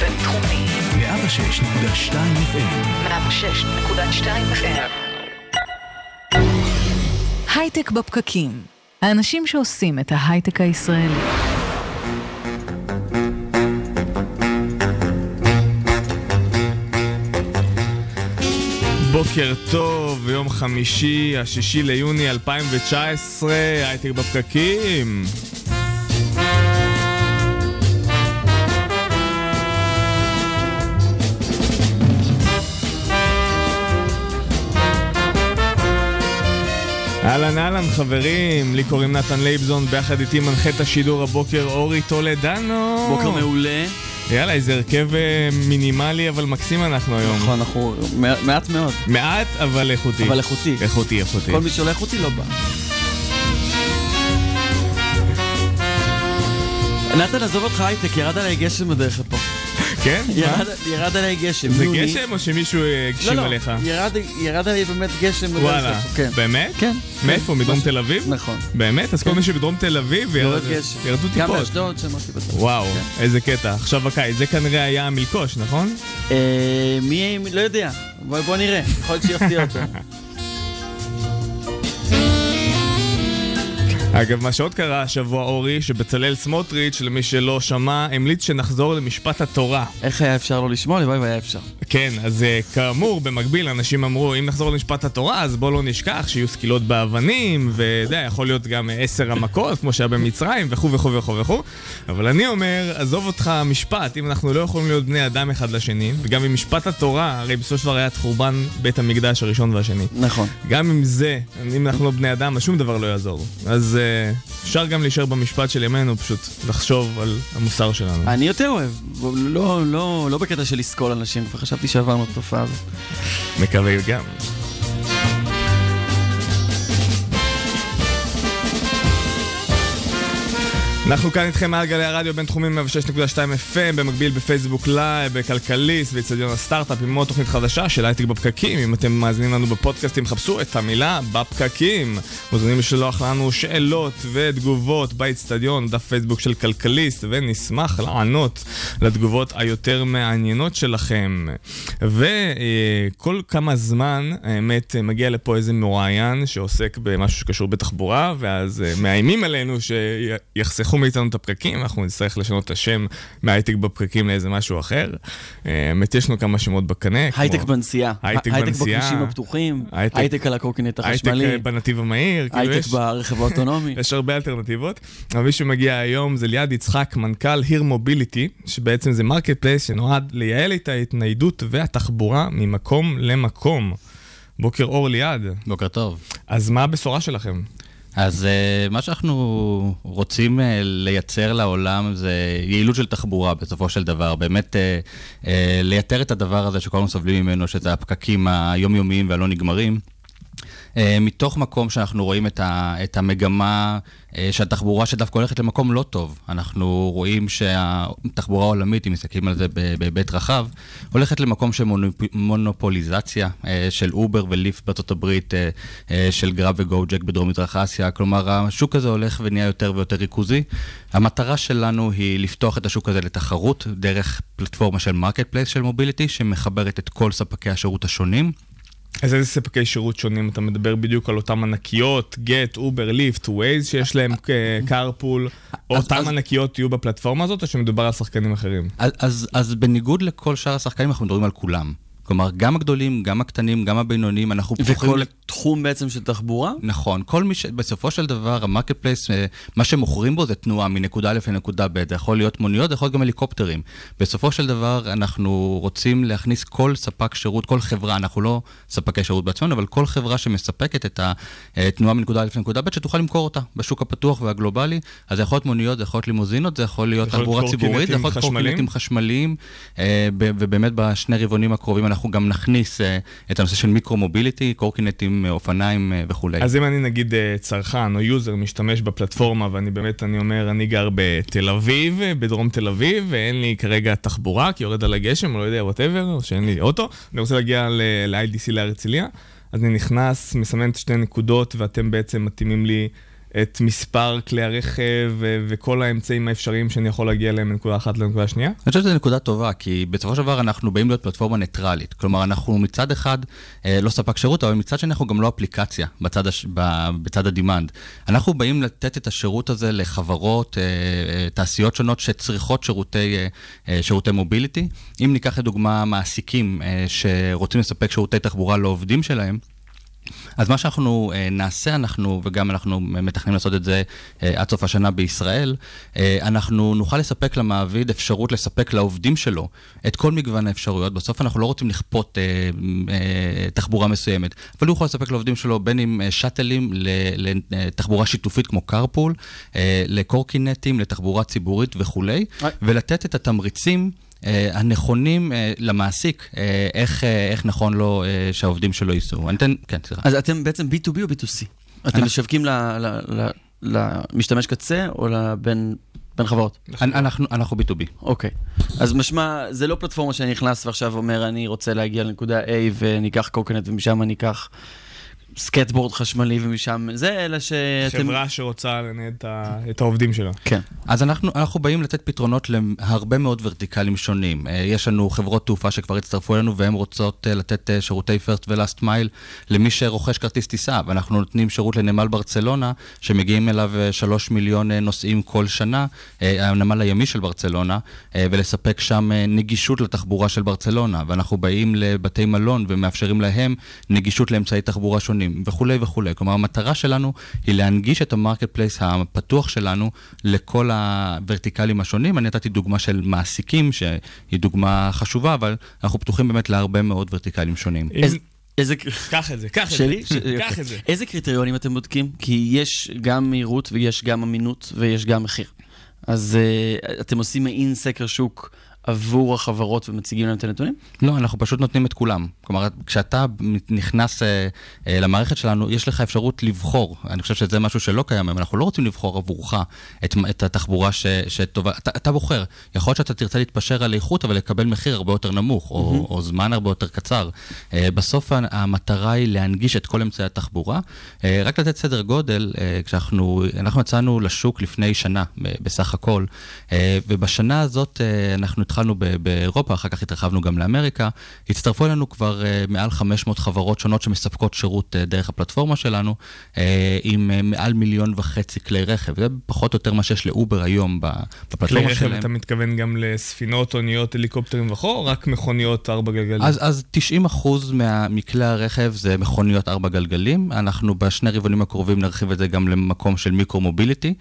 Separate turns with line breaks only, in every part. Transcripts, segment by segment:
בינתחומי. 106.2 FM. 106.2 FM. הייטק בפקקים. האנשים שעושים את ההייטק הישראלי.
בוקר טוב, יום חמישי, השישי ליוני 2019, הייטק בפקקים. אהלן אהלן חברים, לי קוראים נתן לייבזון, ביחד איתי מנחה את השידור הבוקר אורי טולדנו.
בוקר מעולה.
יאללה, איזה הרכב אה, מינימלי אבל מקסים אנחנו היום.
נכון, אנחנו מעט מאוד.
מעט אבל איכותי.
אבל איכותי.
איכותי, איכותי.
כל מי שלא איכותי לא בא. נתן, עזוב אותך הייטק, ירד עליי גשם בדרך לפה.
כן?
ירד עליי גשם.
זה גשם או שמישהו הגשים עליך?
לא, לא, ירד עליי באמת גשם.
וואלה,
כן.
באמת?
כן.
מאיפה? מדרום תל אביב?
נכון.
באמת? אז כל
כן.
מי שבדרום תל אביב ירדו טיפות.
גם באשדוד שמעתי בטח.
וואו,
כן.
איזה קטע. עכשיו הקיץ, זה כנראה היה המלקוש, נכון?
אה, מי, לא יודע. בוא נראה, יכול להיות שיפתיע אותו.
אגב, מה שעוד קרה השבוע, אורי, שבצלאל סמוטריץ', למי שלא שמע, המליץ שנחזור למשפט התורה.
איך היה אפשר לא לשמוע? לבואי והיה אפשר.
כן, אז אה, כאמור, במקביל, אנשים אמרו, אם נחזור למשפט התורה, אז בואו לא נשכח שיהיו סקילות באבנים, ואתה יודע, יכול להיות גם עשר המכות, כמו שהיה במצרים, וכו' וכו' וכו' וכו'. אבל אני אומר, עזוב אותך משפט, אם אנחנו לא יכולים להיות בני אדם אחד לשני, וגם עם משפט התורה, הרי בסופו של דבר היה את חורבן בית המקדש הראשון והשני.
נכון.
גם עם זה, אם אנחנו לא בני אדם, אז שום דבר לא יעזור. אז אה, אפשר גם להישאר במשפט של ימינו, פשוט לחשוב על המוסר שלנו.
אני יותר אוהב, לא, לא, לא בקטע של לסקול אנשים, כבר חשבתי שעברנו את התופעה הזאת.
מקווה גם. אנחנו כאן איתכם מעל גלי הרדיו הבינתחומי 106.2 FM, במקביל בפייסבוק live, בכלכליסט, באצטדיון הסטארט-אפ עם עוד תוכנית חדשה של הייטק בפקקים. אם אתם מאזינים לנו בפודקאסטים, חפשו את המילה בפקקים. מוזמנים לשלוח לנו שאלות ותגובות באצטדיון, דף פייסבוק של כלכליסט, ונשמח לענות לתגובות היותר מעניינות שלכם. וכל כמה זמן, האמת, מגיע לפה איזה מרואיין שעוסק במשהו שקשור בתחבורה, ואז מאיימים עלינו שיחסכו... ייקחו מאיתנו את הפקקים, אנחנו נצטרך לשנות את השם מהייטק בפקקים לאיזה משהו אחר. האמת, יש לנו כמה שמות בקנה.
הייטק בנסיעה.
הייטק בנסיעה.
הייטק בכבישים הפתוחים, הייטק על הקורקינט החשמלי.
הייטק בנתיב המהיר.
כאילו הייטק ברכב האוטונומי.
יש הרבה אלטרנטיבות. אבל מי שמגיע היום זה ליעד יצחק, מנכ"ל HERE Mobility, שבעצם זה marketplace שנועד לייעל את ההתניידות והתחבורה ממקום למקום. בוקר אור ליעד.
בוקר טוב.
אז מה הבשורה שלכם?
אז אה, מה שאנחנו רוצים אה, לייצר לעולם זה יעילות של תחבורה בסופו של דבר. באמת אה, לייתר את הדבר הזה שכולנו סובלים ממנו, שזה הפקקים היומיומיים והלא נגמרים. אה, מתוך מקום שאנחנו רואים את, ה, את המגמה אה, שהתחבורה שדווקא הולכת למקום לא טוב. אנחנו רואים שהתחבורה העולמית, אם מסתכלים על זה בהיבט רחב, הולכת למקום של מונופוליזציה אה, של אובר וליפט בארצות הברית, של Grab ו Go-Jek בדרום מזרח אסיה. כלומר, השוק הזה הולך ונהיה יותר ויותר ריכוזי. המטרה שלנו היא לפתוח את השוק הזה לתחרות דרך פלטפורמה של marketplace של mobility, שמחברת את כל ספקי השירות השונים.
אז איזה ספקי שירות שונים? אתה מדבר בדיוק על אותם ענקיות, גט, אובר, ליפט, ווייז, שיש להם carpool, או אותם ענקיות יהיו בפלטפורמה הזאת, או שמדובר על שחקנים אחרים?
אז, אז, אז בניגוד לכל שאר השחקנים, אנחנו מדברים על כולם. כלומר, גם הגדולים, גם הקטנים, גם הבינוניים, אנחנו
פתוחים... וכל תחום בעצם של תחבורה?
נכון. כל מי ש... בסופו של דבר, ה marketplace, מה שמוכרים בו זה תנועה מנקודה א' לנקודה ב'. זה יכול להיות מוניות, זה יכול להיות גם הליקופטרים. בסופו של דבר, אנחנו רוצים להכניס כל ספק שירות, כל חברה, אנחנו לא ספקי שירות בעצמנו, אבל כל חברה שמספקת את התנועה מנקודה א' לנקודה ב', שתוכל למכור אותה בשוק הפתוח והגלובלי. אז זה יכול להיות מוניות, זה יכול להיות לימוזינות, זה יכול להיות תחבורה ציבורית, זה יכול להיות קורקינטים חשמליים, ובאמת בשני רבעונים הקרובים אנחנו גם נכניס uh, את הנושא של מיקרו-מוביליטי, קורקינטים, אופניים uh, וכולי.
אז אם אני נגיד צרכן או user משתמש בפלטפורמה, ואני באמת, אני אומר, אני גר בתל אביב, בדרום תל אביב, ואין לי כרגע תחבורה, כי יורד עליי גשם, או לא יודע, whatever, או שאין לי אוטו, אני רוצה להגיע ל-IDC להרצליה, אז אני נכנס, מסמן את שתי נקודות, ואתם בעצם מתאימים לי... את מספר כלי הרכב וכל האמצעים האפשריים שאני יכול להגיע אליהם מנקודה אחת לנקודה שנייה?
אני חושב שזו נקודה טובה, כי בסופו של דבר אנחנו באים להיות פלטפורמה ניטרלית. כלומר, אנחנו מצד אחד אה, לא ספק שירות, אבל מצד שני אנחנו גם לא אפליקציה בצד, הש... בצד הדימנד. אנחנו באים לתת את השירות הזה לחברות, אה, אה, תעשיות שונות שצריכות שירותי, שירותי מוביליטי. אם ניקח לדוגמה מעסיקים שרוצים לספק שירותי תחבורה לעובדים שלהם, אז מה שאנחנו uh, נעשה, אנחנו, וגם אנחנו מתכננים לעשות את זה uh, עד סוף השנה בישראל, uh, אנחנו נוכל לספק למעביד אפשרות לספק לעובדים שלו את כל מגוון האפשרויות. בסוף אנחנו לא רוצים לכפות תחבורה מסוימת, אבל הוא יכול לספק לעובדים שלו בין אם שאטלים לתחבורה שיתופית כמו carpool, לקורקינטים, לתחבורה ציבורית וכולי, ולתת את התמריצים. אה, הנכונים אה, למעסיק, אה, איך, איך נכון לו שהעובדים שלו ייסעו. אני אתן, כן, סליחה.
אז אתם בעצם B2B או B2C? אתם משווקים למשתמש קצה או לבין... בין חברות?
אנחנו, אנחנו B2B.
אוקיי. אז משמע, זה לא פלטפורמה שאני נכנס ועכשיו אומר, אני רוצה להגיע לנקודה A וניקח קורקינט ומשם אני אקח סקייטבורד חשמלי ומשם זה, אלא שאתם...
חברה שרוצה לנהל את העובדים שלה.
כן.
אז אנחנו, אנחנו באים לתת פתרונות להרבה מאוד ורטיקלים שונים. אה, יש לנו חברות תעופה שכבר הצטרפו אלינו והן רוצות אה, לתת אה, שירותי first ו-last mile למי שרוכש כרטיס טיסה, ואנחנו נותנים שירות לנמל ברצלונה, שמגיעים אליו שלוש מיליון נוסעים כל שנה, הנמל הימי של ברצלונה, ולספק שם נגישות לתחבורה של ברצלונה. ואנחנו באים לבתי מלון ומאפשרים להם נגישות לאמצעי תחבורה שונים. שונים וכולי וכולי. כלומר, המטרה שלנו היא להנגיש את ה marketplace הפתוח שלנו לכל הוורטיקלים השונים. אני נתתי דוגמה של מעסיקים, שהיא דוגמה חשובה, אבל אנחנו פתוחים באמת להרבה מאוד ורטיקלים שונים.
איזה...
קח את זה, קח את זה.
שלי?
קח את זה.
איזה קריטריונים אתם בודקים? כי יש גם מהירות ויש גם אמינות ויש גם מחיר. אז uh, אתם עושים מעין סקר שוק עבור החברות ומציגים להם את הנתונים?
לא, אנחנו פשוט נותנים את כולם. כלומר, כשאתה נכנס אה, אה, למערכת שלנו, יש לך אפשרות לבחור. אני חושב שזה משהו שלא קיים היום. אנחנו לא רוצים לבחור עבורך את, את התחבורה ש, שטובה. אתה, אתה בוחר. יכול להיות שאתה תרצה להתפשר על איכות, אבל לקבל מחיר הרבה יותר נמוך, mm-hmm. או, או זמן הרבה יותר קצר. אה, בסוף המטרה היא להנגיש את כל אמצעי התחבורה. אה, רק לתת סדר גודל, אה, כשאנחנו אנחנו יצאנו לשוק לפני שנה, בסך הכל, אה, ובשנה הזאת אה, אנחנו התחלנו באירופה, אחר כך התרחבנו גם לאמריקה. הצטרפו אלינו כבר uh, מעל 500 חברות שונות שמספקות שירות uh, דרך הפלטפורמה שלנו, uh, עם מעל מיליון וחצי כלי רכב. זה פחות או יותר מה שיש לאובר היום בפלטפורמה שלהם.
כלי רכב, שלהם. אתה מתכוון גם לספינות, אוניות, הליקופטרים וכו', או רק מכוניות ארבע גלגלים?
אז, אז 90 אחוז מכלי הרכב זה מכוניות ארבע גלגלים. אנחנו בשני רבעונים הקרובים נרחיב את זה גם למקום של מיקרו-מוביליטי.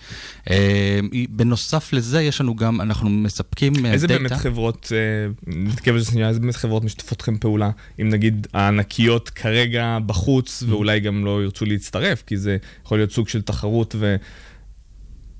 בנוסף לזה, יש לנו גם, אנחנו מספקים דאטה.
איזה באמת חברות, אה, נתקרב לזה שנייה, איזה באמת חברות משתפות לכם פעולה? אם נגיד הענקיות כרגע בחוץ, mm. ואולי גם לא ירצו להצטרף, כי זה יכול להיות סוג של תחרות ו...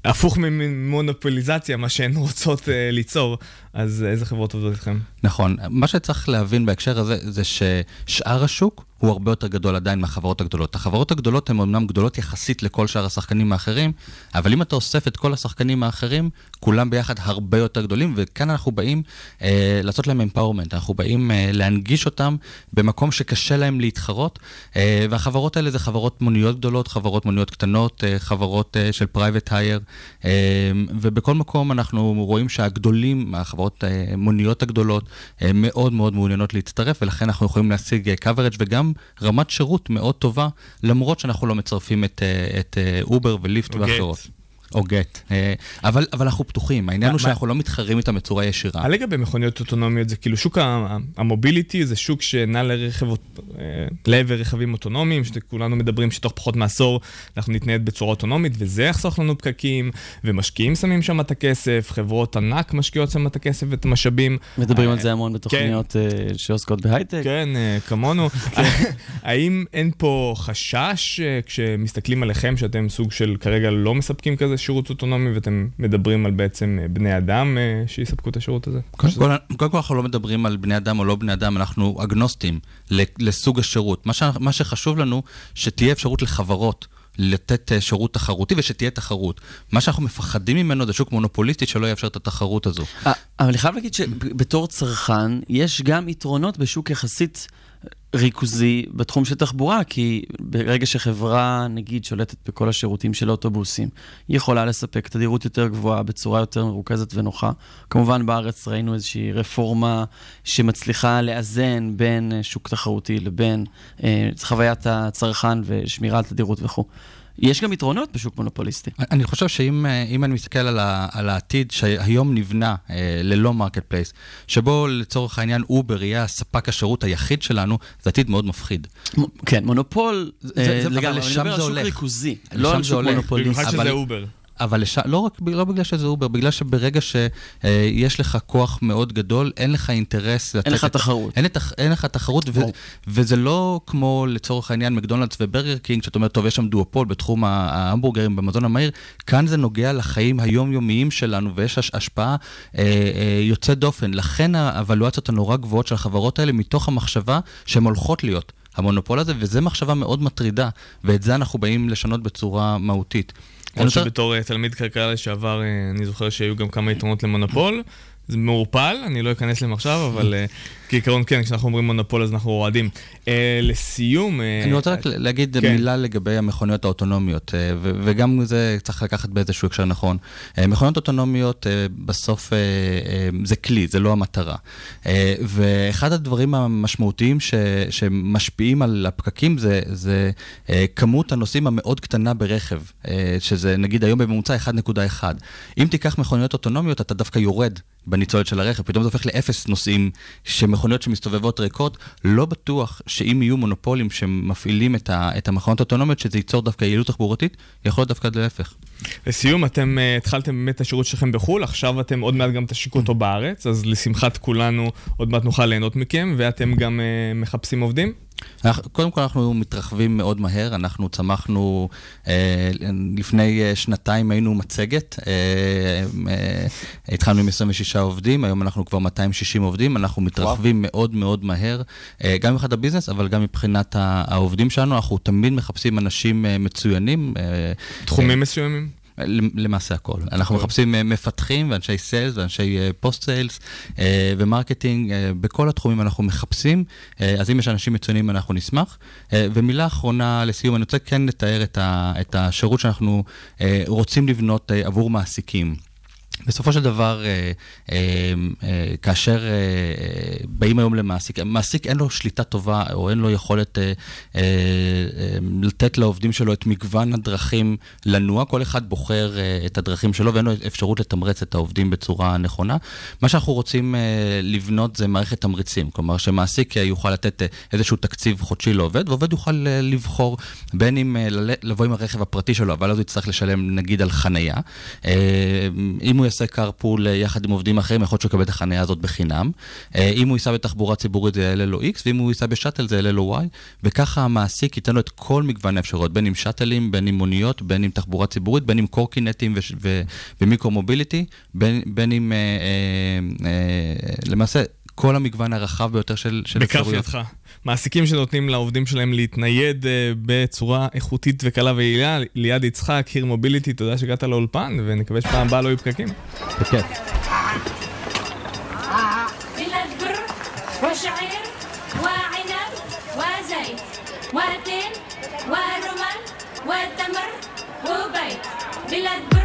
הפוך ממונופוליזציה, מה שהן רוצות uh, ליצור, אז איזה חברות עובדות איתכם?
נכון, מה שצריך להבין בהקשר הזה, זה ששאר השוק הוא הרבה יותר גדול עדיין מהחברות הגדולות. החברות הגדולות הן אמנם גדולות יחסית לכל שאר השחקנים האחרים, אבל אם אתה אוסף את כל השחקנים האחרים, כולם ביחד הרבה יותר גדולים, וכאן אנחנו באים אה, לעשות להם empowerment, אנחנו באים אה, להנגיש אותם במקום שקשה להם להתחרות, אה, והחברות האלה זה חברות מוניות גדולות, חברות מוניות קטנות, אה, חברות אה, של private hire, אה, ובכל מקום אנחנו רואים שהגדולים, החברות אה, מוניות הגדולות, אה, מאוד מאוד מעוניינות להצטרף, ולכן אנחנו יכולים להשיג אה, coverage וגם רמת שירות מאוד טובה, למרות שאנחנו לא מצרפים את, אה, את אובר וליפט ואחרות. או גט. אה, אבל, אבל אנחנו פתוחים, העניין הוא שאנחנו לא מתחרים איתם בצורה ישירה.
הליגה במכוניות אוטונומיות זה כאילו שוק המוביליטי, זה שוק שנע לרכב, אה, לעבר רכבים אוטונומיים, שכולנו מדברים שתוך פחות מעשור אנחנו נתנייד בצורה אוטונומית, וזה יחסוך לנו פקקים, ומשקיעים שמים שם את הכסף, חברות ענק משקיעות שם את הכסף ואת המשאבים.
מדברים על זה המון בתוכניות כן. שעוסקות בהייטק.
כן, כמונו. האם אין פה חשש כשמסתכלים עליכם, שאתם סוג של כרגע לא מספקים כזה שירות אוטונומי ואתם מדברים על בעצם אה, בני אדם אה, שיספקו את השירות הזה?
קודם כל, קודם כל אנחנו לא מדברים על בני אדם או לא בני אדם, אנחנו אגנוסטים לסוג השירות. מה, ש, מה שחשוב לנו, שתהיה אפשרות לחברות. לתת אה, שירות תחרותי ושתהיה תחרות. מה שאנחנו מפחדים ממנו זה שוק מונופוליסטי שלא יאפשר את התחרות הזו.
אבל אני חייב להגיד שבתור צרכן, יש גם יתרונות בשוק יחסית ריכוזי בתחום של תחבורה, כי ברגע שחברה, נגיד, שולטת בכל השירותים של האוטובוסים, היא יכולה לספק תדירות יותר גבוהה בצורה יותר מרוכזת ונוחה. כמובן, בארץ ראינו איזושהי רפורמה שמצליחה לאזן בין אה, שוק תחרותי לבין אה, חוויית הצרכן ושמירה על תדירות וכו'. יש גם יתרונות בשוק מונופוליסטי.
אני חושב שאם אה, אני מסתכל על, ה, על העתיד שהיום נבנה אה, ללא marketplace, שבו לצורך העניין אובר יהיה הספק השירות היחיד שלנו, זה עתיד מאוד מפחיד.
כן, מונופול,
זה, זה, זה, לגמרי, אני מדבר על שוק
ריכוזי, לא על שוק מונופוליסטי.
במיוחד שזה אובר.
אבל לש... לא רק לא בגלל שזה אובר, בגלל שברגע שיש לך כוח מאוד גדול, אין לך אינטרס
לתת... אין לך. תחרות.
אין, את... אין לך תחרות, ו... וזה לא כמו לצורך העניין מקדונלדס וברגר קינג, שאתה אומר, טוב, יש שם דואופול בתחום ההמבורגרים במזון המהיר, כאן זה נוגע לחיים היומיומיים שלנו, ויש השפעה אה, אה, יוצאת דופן. לכן האבלואציות הנורא גבוהות של החברות האלה, מתוך המחשבה שהן הולכות להיות. המונופול הזה, וזו מחשבה מאוד מטרידה, ואת זה אנחנו באים לשנות בצורה מהותית.
למרות שבתור אה, תלמיד כלכלה לשעבר, אה, אני זוכר שהיו גם כמה יתרונות למונופול. זה מעורפל, אני לא אכנס להם עכשיו, אבל אה, כעיקרון כן, כשאנחנו אומרים מונופול אז אנחנו אוהדים. אה, לסיום... אה,
אני רוצה רק להגיד כן. מילה לגבי המכוניות האוטונומיות, אה, ו- וגם זה צריך לקחת באיזשהו הקשר נכון. אה, מכוניות אוטונומיות אה, בסוף אה, אה, זה כלי, זה לא המטרה. אה, ואחד הדברים המשמעותיים ש- שמשפיעים על הפקקים זה, זה אה, כמות הנוסעים המאוד קטנה ברכב, אה, שזה נגיד היום בממוצע 1.1. אם תיקח מכוניות אוטונומיות, אתה דווקא יורד בניצולת של הרכב, פתאום זה הופך לאפס נוסעים, שמכוניות שמסתובבות ריקות, לא בטוח שאם יהיו מונופולים שמפעילים את, ה, את המכונות האוטונומיות, שזה ייצור דווקא יעילות תחבורתית, יכול להיות דווקא להפך.
לסיום, אתם uh, התחלתם באמת את השירות שלכם בחו"ל, עכשיו אתם עוד מעט גם תשיקו אותו בארץ, אז לשמחת כולנו עוד מעט נוכל ליהנות מכם, ואתם גם uh, מחפשים עובדים?
קודם כל אנחנו מתרחבים מאוד מהר, אנחנו צמחנו, אה, לפני אה, שנתיים היינו מצגת, אה, אה, התחלנו עם 26 עובדים, היום אנחנו כבר 260 עובדים, אנחנו מתרחבים וואו. מאוד מאוד מהר, אה, גם מבחינת ה business, אבל גם מבחינת העובדים שלנו, אנחנו תמיד מחפשים אנשים אה, מצוינים. אה,
תחומים אה, מסוימים?
למעשה הכל. אנחנו מחפשים אה, מפתחים ואנשי sales ואנשי post sales ו marketing, אה, בכל התחומים אנחנו מחפשים, אה, אז אם יש אנשים מצוינים אנחנו נשמח. ומילה אחרונה לסיום, אני רוצה כן לתאר את השירות שאנחנו רוצים לבנות עבור מעסיקים. בסופו של דבר, אה, אה, אה, כאשר באים היום למעסיק, מעסיק אין לו שליטה טובה או אין לו יכולת לתת לעובדים שלו את מגוון הדרכים לנוע, כל אחד בוחר את הדרכים שלו ואין לו אפשרות לתמרץ את העובדים בצורה נכונה. מה שאנחנו רוצים לבנות זה מערכת תמריצים, כלומר שמעסיק יוכל לתת איזשהו תקציב חודשי לעובד, ועובד יוכל לבחור בין אם לבוא עם הרכב הפרטי שלו, אבל אז הוא יצטרך לשלם נגיד על חנייה. אם הוא יעשה carpool אה, יחד עם עובדים אחרים, יכול להיות שהוא יקבל את החניה הזאת בחינם. אה, אם הוא ייסע בתחבורה ציבורית זה יעלה לו X, ואם הוא ייסע בשאטל זה יעלה לו Y, וככה המעסיק ייתן לו את כל מגוון האפשרויות, בין אם שאטלים, בין אם מוניות, בין אם תחבורה ציבורית, בין אם קורקינטים ומיקרו מוביליטי, בין, בין אם אה, אה, אה, למעשה כל המגוון הרחב ביותר של
אפשרויות. בכף ידך. מעסיקים שנותנים לעובדים שלהם להתנייד uh, בצורה איכותית וקלה ויעילה. ליד יצחק, קיר מוביליטי, תודה שהגעת לאולפן, ונקווה שפעם הבאה לא יהיו פקקים.
בכיף. بلاد بر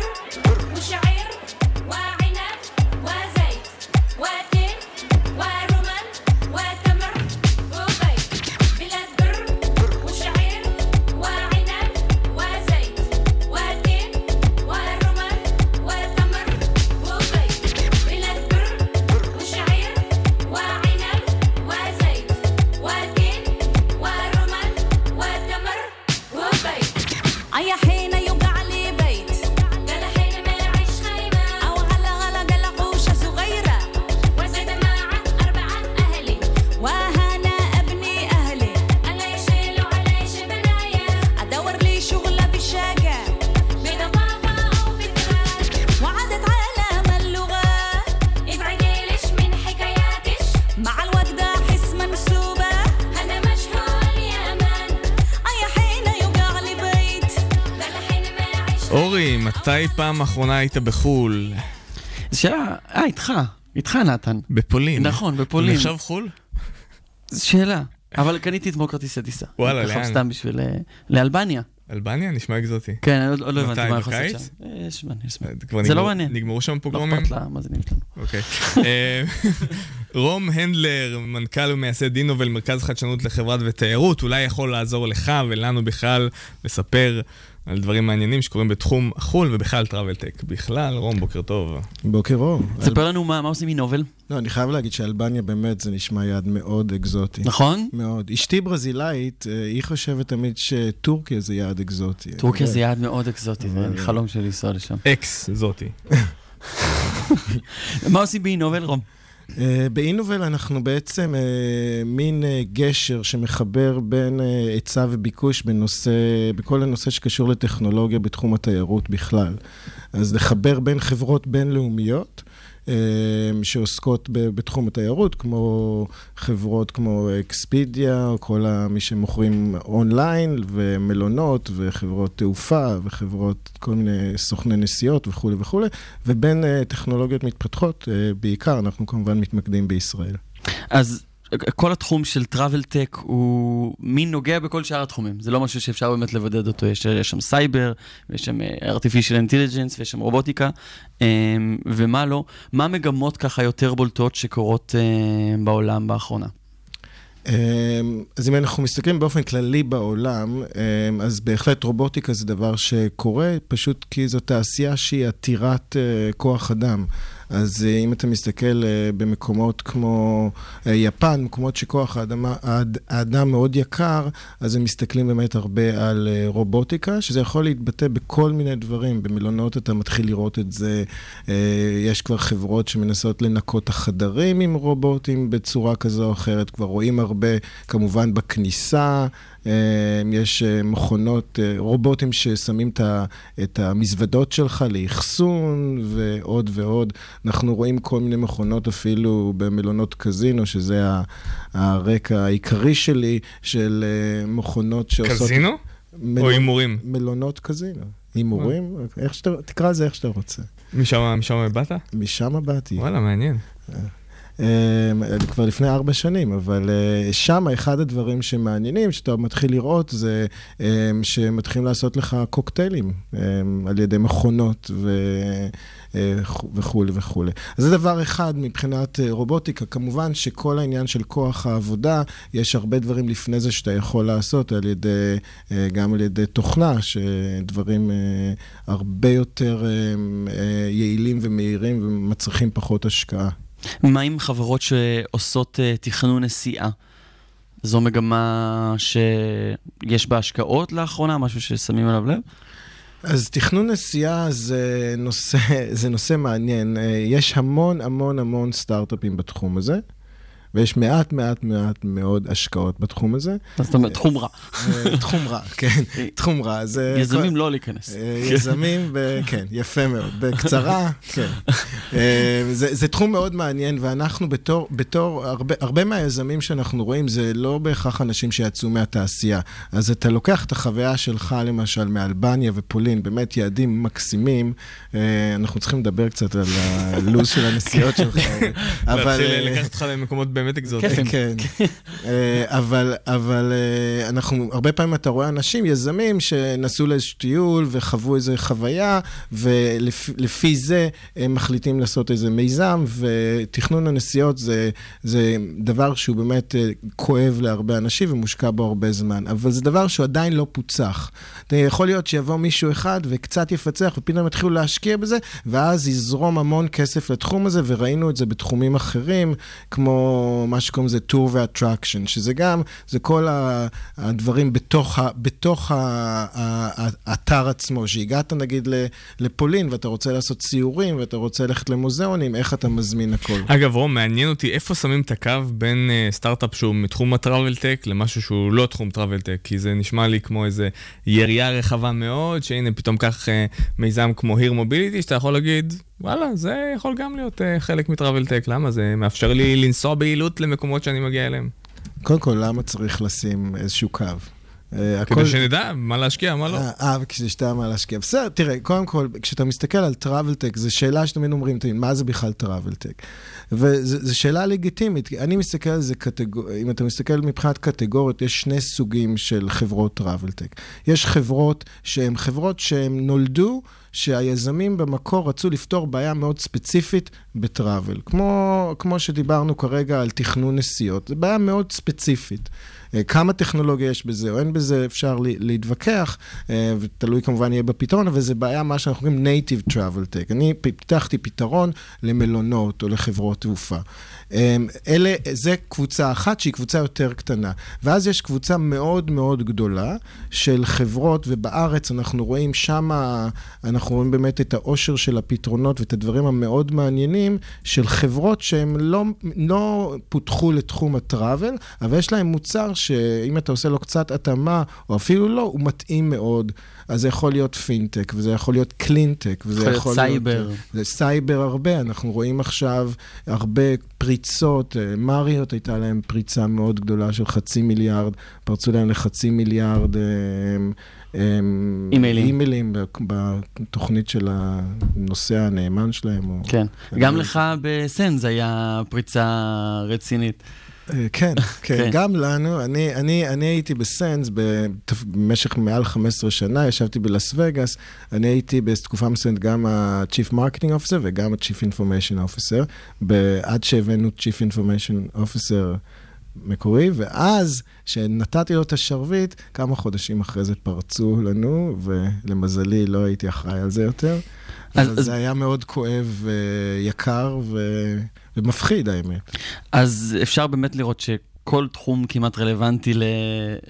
מתי פעם אחרונה היית בחו"ל?
זו שאלה, אה, איתך, איתך נתן.
בפולין.
נכון, בפולין.
נחשב חו"ל?
זו שאלה. אבל קניתי אתמול כרטיסי טיסה.
וואלה, לאן?
סתם בשביל... אה, לאלבניה.
אלבניה נשמע אקזוטי.
כן, אני עוד לא הבנתי מה יכול לעשות? שם. אה, יש זמן, יש זמן.
כבר
זה לא מעניין.
נגמרו שם
לא
פוגרומים?
אכפת למאזינים שלנו.
אוקיי. אה, רום הנדלר, מנכ"ל ומייסד דינובל, מרכז חדשנות לחברת ותיירות, אולי יכול לעזור לך ולנו בכלל לספר על דברים מעניינים שקורים בתחום החו"ל ובכלל travel tech. בכלל, רום, בוקר טוב.
בוקר אור.
תספר לנו מה מה עושים באינובל,
לא, אני חייב להגיד שאלבניה באמת זה נשמע יעד מאוד אקזוטי.
נכון?
מאוד. אשתי ברזילאית, אה, היא חושבת תמיד שטורקיה זה יעד אקזוטי.
טורקיה
אבל-
זה יעד מאוד אקזוטי, זה
אבל-
חלום שלי לנסוע לשם.
אקזוטי.
מה עושים באינובל, רום?
אה, באינובל אנחנו בעצם אה, מין אה, גשר שמחבר בין היצע וביקוש בנושא, בכל הנושא שקשור לטכנולוגיה בתחום התיירות בכלל. אז לחבר בין חברות בינלאומיות. אה, שעוסקות בתחום התיירות, כמו חברות כמו אקספידיה, כל מי שמוכרים אונליין, ומלונות, וחברות תעופה, וחברות, כל מיני סוכני נסיעות וכולי וכולי, ובין אה, טכנולוגיות מתפתחות, אה, בעיקר, אנחנו כמובן מתמקדים בישראל.
אז כל התחום של travel tech הוא מין נוגע בכל שאר התחומים. זה לא משהו שאפשר באמת לבודד אותו. יש, יש שם סייבר, ויש שם אה, artificial intelligence, ויש שם רובוטיקה, אה, ומה לא. מה המגמות ככה יותר בולטות שקורות אה, בעולם באחרונה?
אמ, אז אם אנחנו מסתכלים באופן כללי בעולם, אמ, אז בהחלט רובוטיקה זה דבר שקורה, פשוט כי זו תעשייה שהיא עתירת אה, כוח אדם. אז אה, אם אתה מסתכל אה, במקומות כמו אה, יפן, מקומות שכוח האדמה, האד- האדם מאוד יקר, אז הם מסתכלים באמת הרבה על רובוטיקה, שזה יכול להתבטא בכל מיני דברים. במלונות אתה מתחיל לראות את זה, יש כבר חברות שמנסות לנקות את החדרים עם רובוטים בצורה כזו או אחרת, כבר רואים הרבה, כמובן בכניסה. יש מכונות, רובוטים ששמים את המזוודות שלך לאחסון ועוד ועוד. אנחנו רואים כל מיני מכונות אפילו במלונות קזינו, שזה הרקע העיקרי שלי, של אה, מכונות שעושות...
קזינו?
מלונ-
או הימורים?
מלונות קזינו. הימורים? איך שאתה, תקרא לזה איך שאתה רוצה.
משם משם באת?
משם באתי.
וואלה, מעניין.
אמ, כבר לפני ארבע שנים, אבל אה, שם אחד הדברים שמעניינים, שאתה מתחיל לראות, זה אמ, שמתחילים לעשות לך קוקטיילים אמ, על ידי מכונות ו... אה, וכולי וכולי. אז זה דבר אחד מבחינת אה, רובוטיקה. כמובן שכל העניין של כוח העבודה, יש הרבה דברים לפני זה שאתה יכול לעשות על ידי, גם על ידי תוכנה, שדברים הרבה יותר יעילים ומהירים ומצריכים פחות השקעה.
מה עם חברות שעושות אה, תכנון נסיעה? זו מגמה שיש בה השקעות לאחרונה, משהו ששמים עליו לב?
אז תכנון נסיעה זה נושא, זה נושא מעניין. אה, יש המון המון המון סטארט-אפים בתחום הזה, ויש מעט מעט מעט מאוד השקעות בתחום הזה.
זאת אומרת, תחום רע.
אה, תחום רע, כן, תחום רע. זה
יזמים לא להיכנס.
אה, יזמים, כן, יפה מאוד. בקצרה, כן. אה, זה, תחום מאוד מעניין, ואנחנו בתור, הרבה, מהיזמים שאנחנו רואים, זה לא בהכרח אנשים שיצאו מהתעשייה. אז אתה לוקח את החוויה שלך, למשל, מאלבניה ופולין, באמת יעדים מקסימים. אה, אנחנו צריכים לדבר קצת על הלו"ז של הנסיעות שלך. אבל...
להתחיל
אה,
לקחת אותך למקומות באמת אקזוטיים.
כיפים.
כן, אה, אבל, אבל אה, אנחנו, הרבה פעמים אתה רואה אנשים, יזמים, שנסעו לאיזשהו טיול וחוו איזו חוויה, ולפי זה הם מחליטים לעשות איזה מיזם, ותכנון הנסיעות זה, זה דבר שהוא באמת אה, כואב להרבה אנשים ומושקע בו הרבה זמן, אבל זה דבר שהוא עדיין לא פוצח. יכול להיות שיבוא מישהו אחד וקצת יפצח, ופתאום יתחילו להשקיע בזה, ואז יזרום המון כסף לתחום הזה, וראינו את זה בתחומים אחרים, כמו מה שקוראים לזה טור ואטרקשן, שזה גם, זה כל ה- הדברים בתוך, ה, בתוך ה, ה, האתר עצמו, שהגעת נגיד לפולין ואתה רוצה לעשות סיורים ואתה רוצה ללכת למוזיאונים, איך אתה מזמין הכל.
אגב, רום, מעניין אותי איפה שמים את הקו בין uh, סטארט-אפ שהוא מתחום הטראבל טק למשהו שהוא לא תחום טראבל טק, כי זה נשמע לי כמו איזה יריעה רחבה מאוד, שהנה פתאום קח uh, מיזם כמו היר מוביליטי, שאתה יכול להגיד, וואלה, זה יכול גם להיות uh, חלק מטראבל טק, למה? זה מאפשר לי לנסוע ביעילות למקומות שאני מגיע אליהם.
קודם כל, למה צריך לשים איזשהו קו? אה,
כדי
הכל-
שנדע מה להשקיע, מה לא.
אה, אה, שתדע מה להשקיע. בסדר, תראה, קודם כל, כשאתה מסתכל על טראבל טק, זו שאלה שתמיד אומרים, תמיד, מה זה בכלל טראבל טק? וזו שאלה לגיטימית. אני מסתכל על זה קטגור... אם אתה מסתכל מבחינת קטגוריות, יש שני סוגים של חברות טראבל טק. יש חברות שהן חברות שהן נולדו, שהיזמים במקור רצו לפתור בעיה מאוד ספציפית בטראבל. כמו, כמו שדיברנו כרגע על תכנון נסיעות, זו בעיה מאוד ספציפית. אה, כמה טכנולוגיה יש בזה או אין בזה, אפשר לה- להתווכח, אה, ותלוי כמובן יהיה בפתרון, אבל זה בעיה, מה שאנחנו קוראים native travel tech. אני פיתחתי פתרון למלונות או לחברות תעופה. אה, אלה, זה קבוצה אחת שהיא קבוצה יותר קטנה. ואז יש קבוצה מאוד מאוד גדולה של חברות, ובארץ אנחנו רואים שמה, אנחנו רואים באמת את העושר של הפתרונות ואת הדברים המאוד מעניינים של חברות שהן לא, לא פותחו לתחום ה travel, אבל יש להן מוצר שאם אתה עושה לו קצת התאמה, או אפילו לא, הוא מתאים מאוד. אז זה יכול להיות פינטק, וזה יכול להיות קלינטק, וזה
יכול להיות
יכול
סייבר.
להיות... זה סייבר הרבה, אנחנו רואים עכשיו הרבה פריצות, אה, מריוט הייתה להם פריצה מאוד גדולה של חצי מיליארד, פרצו להם לחצי מיליארד אה,
אימיילים.
אימיילים בתוכנית של הנוסע הנאמן שלהם.
כן. גם לך בסנדס היה פריצה רצינית.
אה, כן, כן,
כן.
גם לנו. אני, אני, אני הייתי בסנס במשך מעל 15 שנה, ישבתי בלאס וגאס. אני הייתי בתקופה מסוימת גם ה-Chief Marketing Officer וגם ה-Chief Information Officer, עד שהבאנו Chief Information Officer מקורי, ואז, כשנתתי לו את השרביט, כמה חודשים אחרי זה פרצו לנו, ולמזלי לא הייתי אחראי על זה יותר.
אז-
אז, זה היה מאוד כואב ויקר ו... ומפחיד, האמת.
אז אפשר באמת לראות שכל תחום כמעט רלוונטי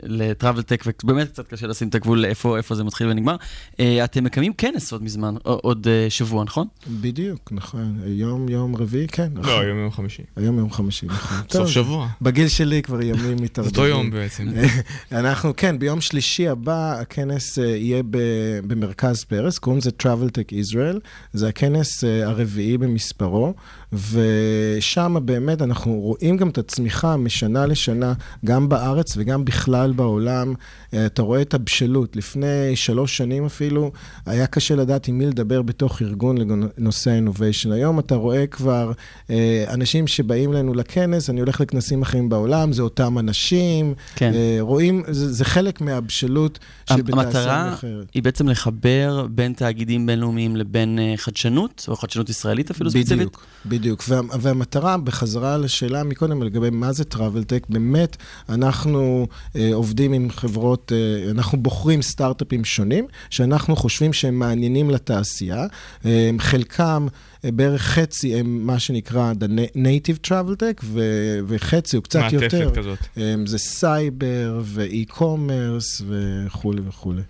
לטראבל טק, ובאמת קצת קשה לשים את הגבול לאיפה איפה זה מתחיל ונגמר. אה, אתם מקיימים כנס עוד מזמן, עוד אה, שבוע, נכון?
בדיוק, נכון. יום, יום רביעי, כן, נכון.
לא, היום יום חמישי.
היום יום חמישי, נכון.
סוף
טוב,
שבוע.
בגיל שלי כבר ימים
זה
מתערבבים.
אותו יום בעצם.
אנחנו, כן, ביום שלישי הבא הכנס אה, יהיה ב- במרכז פרס, קוראים לזה Travel Tech Israel. זה הכנס הרביעי במספרו, ושם באמת אנחנו רואים גם את הצמיחה משנה לשנה, גם בארץ וגם בכלל בעולם. אה, אתה רואה את הבשלות. לפני שלוש שנים אפילו, היה קשה לדעת עם מי לדבר בתוך ארגון לנושא ה-innovation. היום אתה רואה כבר אה, אנשים שבאים אלינו לכנס, אני הולך לכנסים אחרים בעולם, זה אותם אנשים.
כן.
אה, רואים, זה, זה חלק מהבשלות שבתעשייה
המטרה
אחרת.
היא בעצם לחבר בין תאגידים בינלאומיים לבין חדשנות, או חדשנות ישראלית אפילו ספציפית.
בדיוק, בדיוק. וה, והמטרה, בחזרה לשאלה מקודם לגבי מה זה טראבל טק, באמת, אנחנו אה, עובדים עם חברות, אה, אנחנו בוחרים סטארט-אפים שונים, שאנחנו חושבים שהם מעניינים לתעשייה. אה, חלקם, אה, בערך חצי הם מה שנקרא The Native Travel Tech, ו- וחצי הוא קצת יותר.
מעטפת כזאת.
זה סייבר ו e-commerce וכולי וכולי.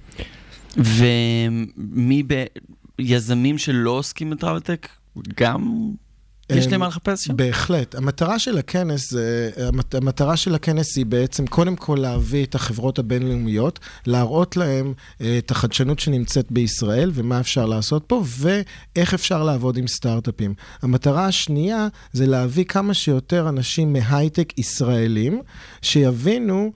ומי ב... יזמים שלא עוסקים ב travel tech, גם יש להם מה לחפש שם?
בהחלט. המטרה של הכנס, זה- המת- המטרה של הכנס היא בעצם קודם כל להביא את החברות הבינלאומיות, להראות להם אה, את החדשנות שנמצאת בישראל ומה אפשר לעשות פה, ואיך אפשר לעבוד עם סטארט-אפים. המטרה השנייה זה להביא כמה שיותר אנשים מהייטק ישראלים, שיבינו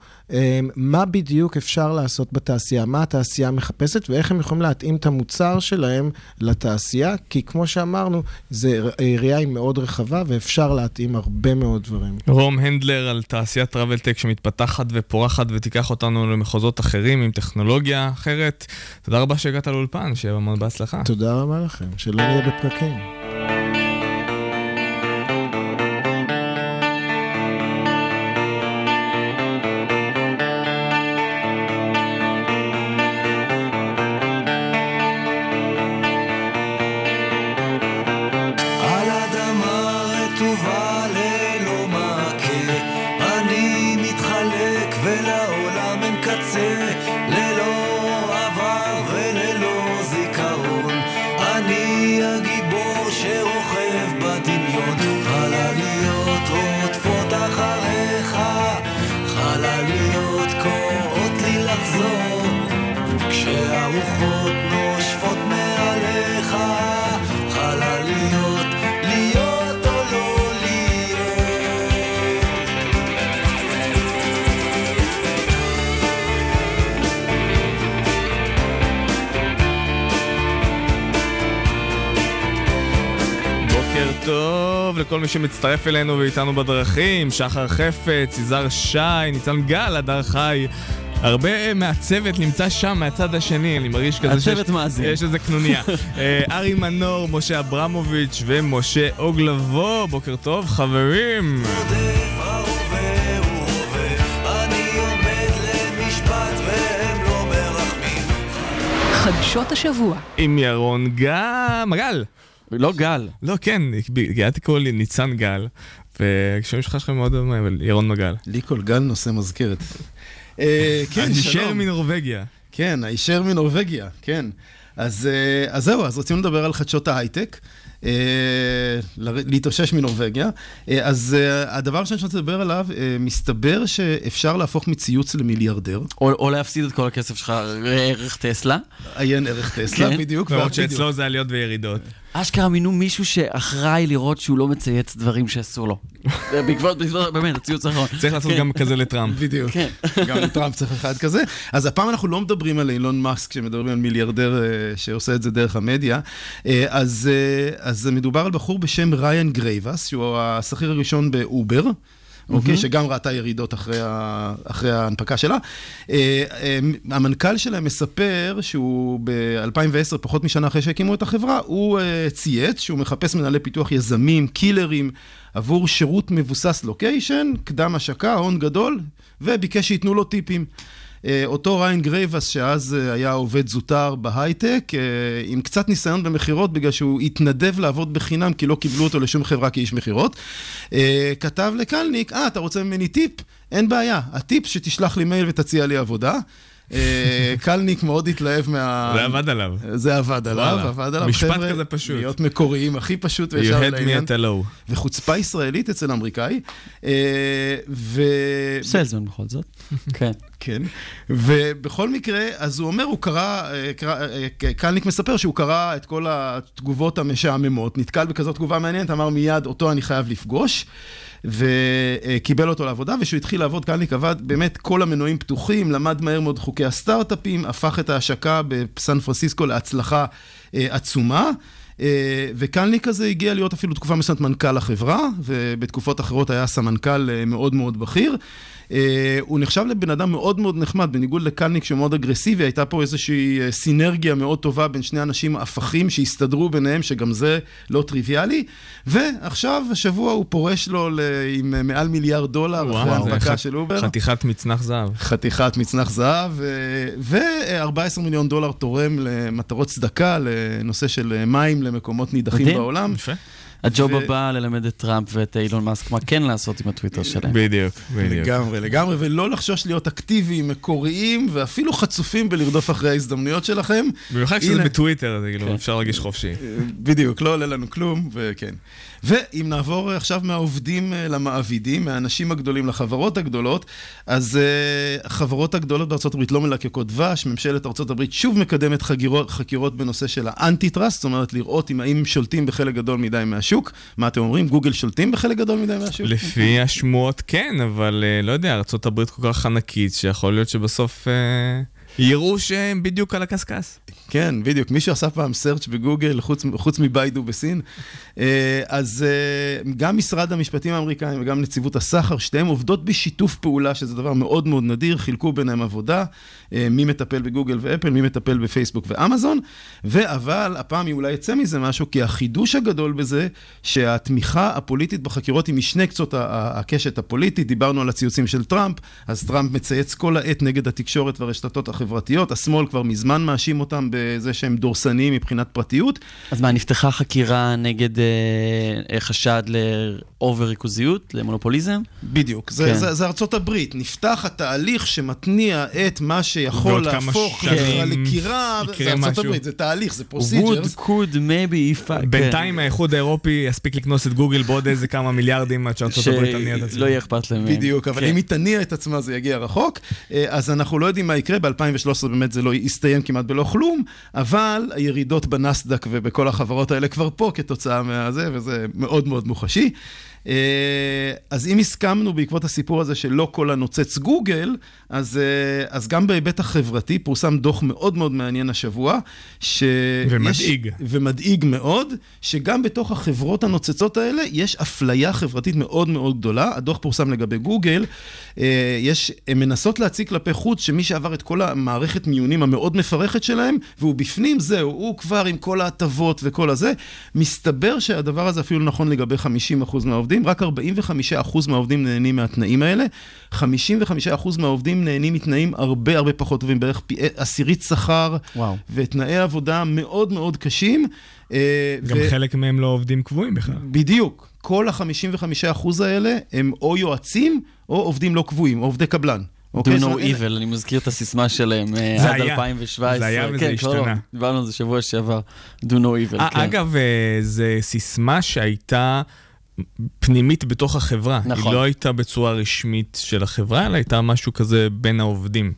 מה בדיוק אפשר לעשות בתעשייה, מה התעשייה מחפשת ואיך הם יכולים להתאים את המוצר שלהם לתעשייה, כי כמו שאמרנו, זה ראייה היא מאוד רחבה ואפשר להתאים הרבה מאוד דברים.
רום הנדלר על תעשיית טראבל טק שמתפתחת ופורחת ותיקח אותנו למחוזות אחרים עם טכנולוגיה אחרת. תודה רבה שהגעת לאולפן, שיהיה המון בהצלחה.
תודה רבה לכם, שלא נהיה בפקקים.
שהרוחות
טוב לכל מי שמצטרף אלינו ואיתנו בדרכים שחר חפץ, יזהר שי, ניצן גל, הדר חי הרבה מהצוות נמצא שם, מהצד השני, אני מרגיש כזה שיש...
הצוות מאזין.
יש איזה קנוניה. אה, ארי מנור, משה אברמוביץ' ומשה אוגלבו, בוקר טוב, חברים.
לא.
חדשות השבוע.
עם ירון גל... מגל.
לא גל.
לא, כן, הגעתי לקרוא לי ניצן גל, וכשם שלך שלך מאוד דומה, אבל ירון מגל.
לי כל גל נושא מזכרת. אה, כן,
הישר
שלום.
מנורבגיה.
כן, הישר מנורבגיה, כן. אז, אה, אז זהו, אז רצינו לדבר על חדשות ההייטק. אה, להתאושש מנורבגיה. אז הדבר שאני רוצה לדבר עליו, מסתבר שאפשר להפוך מציוץ למיליארדר.
או, או להפסיד את כל הכסף שלך ערך טסלה.
עיין ערך טסלה,
כן.
בדיוק.
למרות
בדיוק.
שאצלו זה עליות וירידות.
אשכרה מינו מישהו שאחראי לראות שהוא לא מצייץ דברים שאסור לו. בעקבות, באמת, הציוץ האחרון.
צריך לעשות
כן.
גם כזה לטראמפ.
בדיוק.
כן.
גם לטראמפ צריך אחד כזה. אז הפעם אנחנו לא מדברים על אילון מאסק, כשמדברים על מיליארדר אה, שעושה את זה דרך המדיה. אה, אז, אה, אז מדובר על בחור בשם ריאן גרייבס, שהוא השכיר הראשון באובר. אוקיי, שגם ראתה ירידות אחרי, ה... אחרי ההנפקה שלה. אה, אה, המנכ"ל שלהם מספר שהוא ב-2010, פחות משנה אחרי שהקימו את החברה, הוא אה, צייץ שהוא מחפש מנהלי פיתוח יזמים, קילרים, עבור שירות מבוסס location, קדם השקה, הון גדול, וביקש שייתנו לו טיפים. אה, אותו ריאן גרייבס, שאז אה, היה עובד זוטר בהייטק, אה, עם קצת ניסיון במכירות, בגלל שהוא התנדב לעבוד בחינם, כי לא קיבלו אותו לשום חברה כאיש מכירות, כתב לקלניק, אה, אתה רוצה ממני טיפ? אין בעיה, הטיפ שתשלח לי מייל ותציע לי עבודה. אה, קלניק מאוד התלהב מה...
זה עבד עליו.
זה עבד עליו. עבד עליו.
משפט כזה פשוט.
להיות מקוריים, הכי פשוט וישר לעניין.
You had me at hello.
וחוצפה ישראלית אצל אמריקאי. אה, ו...
סלזמן בכל זאת. כן.
כן. ובכל מקרה, אז הוא אומר, הוא קרא, קרא, אה, קלניק מספר שהוא קרא את כל התגובות המשעממות, נתקל בכזאת תגובה מעניינת, אמר מיד, אותו אני חייב לפגוש. וקיבל אותו לעבודה, וכשהוא התחיל לעבוד, קלניק עבד, באמת כל המנועים פתוחים, למד מהר מאוד חוקי הסטארט-אפים, הפך את ההשקה בסן פרנסיסקו להצלחה אה, עצומה. אה, וקלניק הזה הגיע להיות אפילו תקופה מסוימת מנכ"ל החברה, ובתקופות אחרות היה סמנכ"ל אה, מאוד מאוד בכיר. אה, הוא נחשב לבן אדם מאוד מאוד נחמד, בניגוד לקלניק שהוא מאוד אגרסיבי, הייתה פה איזושהי אה, סינרגיה מאוד טובה בין שני אנשים הפכים שהסתדרו ביניהם, שגם זה לא טריוויאלי. ועכשיו, השבוע הוא פורש לו ל- עם אה, מעל מיליארד דולר, אחרי
וואו, זה
ההנפקה
ח-
של אובר.
חתיכת מצנח זהב.
חתיכת מצנח זהב, ו-14 מיליון דולר תורם למטרות צדקה, לנושא של מים למקומות נידחים
מדהים.
בעולם.
יפה.
הג'וב הבא ללמד את טראמפ ואת אילון מאסק מה כן לעשות עם הטוויטר שלהם.
בדיוק, בדיוק.
לגמרי, לגמרי, ולא לחשוש להיות אקטיביים, מקוריים, ואפילו חצופים בלרדוף אחרי ההזדמנויות שלכם.
במיוחד כשזה. בטוויטר, זה כאילו,
כן.
אפשר להרגיש חופשי.
בדיוק, לא עולה לנו כלום, וכן. ואם נעבור עכשיו מהעובדים אה, למעבידים, מהאנשים הגדולים לחברות הגדולות, אז uh, החברות הגדולות בארה"ב לא מלקקות דבש, ממשלת ארה"ב שוב מקדמת חגירות, חקירות בנושא של האנטי-טראסט, זאת אומרת לראות אם האם שולטים בחלק גדול מדי מהשוק. מה אתם אומרים? גוגל שולטים בחלק גדול מדי מהשוק?
לפי השמועות כן, אבל אה, לא יודע, ארה"ב כל כך ענקית, שיכול להיות שבסוף אה, יראו שהם בדיוק על הקשקש.
כן, בדיוק. מישהו עשה פעם search בגוגל, חוץ, חוץ מביידו בסין. אה, אז אה, גם משרד המשפטים האמריקאים וגם נציבות הסחר, שתיהן עובדות בשיתוף פעולה, שזה דבר מאוד מאוד נדיר, חילקו ביניהם עבודה, מי מטפל בגוגל ואפל, מי מטפל בפייסבוק ואמזון, ואבל, הפעם אולי יצא מזה משהו, כי החידוש הגדול בזה, שהתמיכה הפוליטית בחקירות היא משני קצות הקשת הפוליטית, דיברנו על הציוצים של טראמפ, אז טראמפ מצייץ כל העת נגד התקשורת והרשתות החברתיות, השמאל כבר מזמן מאשים אותם בזה שהם דורסניים מבחינת פרטיות.
אז מה, נפתחה חקירה נגד אה, אה, חשד לאובר ריכוזיות, למונופוליזם?
בדיוק, זה,
כן.
זה, זה ארצות הברית. נפתח התהליך שמתניע את מה שיכול להפוך חברה לקירה, זה ארצות. הברית, זה תהליך, זה
would,
פרוסיג'רס.
could, maybe, if... I-
בינתיים. האיחוד האירופי יספיק לקנוס את גוגל בעוד איזה כמה מיליארדים עד שארצות הברית תניע את עצמה.
שלא יהיה אכפת להם.
בדיוק, אבל
כן.
אם היא תניע את עצמה זה יגיע רחוק. אה, אז אנחנו לא יודעים מה יקרה, ב-2013 באמת זה לא יסתיים כמעט בלא כלום, אבל הירידות בנסדק ובכל החברות האלה כבר פה כתוצאה מהזה, וזה מאוד מאוד מוחשי. אה, אז אם הסכמנו בעקבות הסיפור הזה שלא כל הנוצץ גוגל, אז, אה, אז גם בהיבט החברתי פורסם דוח מאוד מאוד מעניין השבוע. שיש,
ומדאיג.
ומדאיג מאוד, שגם בתוך החברות הנוצצות האלה יש אפליה חברתית מאוד מאוד גדולה. הדוח פורסם לגבי גוגל. אה, יש, הן מנסות להציג כלפי חוץ שמי שעבר את כל המערכת מיונים המאוד מפרכת שלהם, והוא בפנים, זהו, הוא כבר עם כל ההטבות וכל הזה. מסתבר שהדבר הזה אפילו נכון לגבי 50% מהעובדים, רק 45% מהעובדים נהנים מהתנאים האלה. 55% מהעובדים נהנים מתנאים הרבה הרבה פחות טובים, בערך פי עשירית שכר,
וואו.
ותנאי עבודה מאוד מאוד קשים. אה,
גם
ו-
חלק מהם לא עובדים קבועים בכלל.
בדיוק. כל ה-55% האלה הם או יועצים או עובדים לא קבועים, או עובדי קבלן.
Do
אוקיי?
no
אין-
evil, אני מזכיר את הסיסמה שלהם אה,
זה
עד
היה.
2017.
זה היה וזה
כן, לא,
השתנה.
דיברנו על זה שבוע שעבר. Do no evil,
아,
כן.
אגב, אה, זו סיסמה שהייתה פנימית בתוך החברה.
נכון.
היא לא הייתה בצורה רשמית של החברה, אלא הייתה משהו כזה בין העובדים.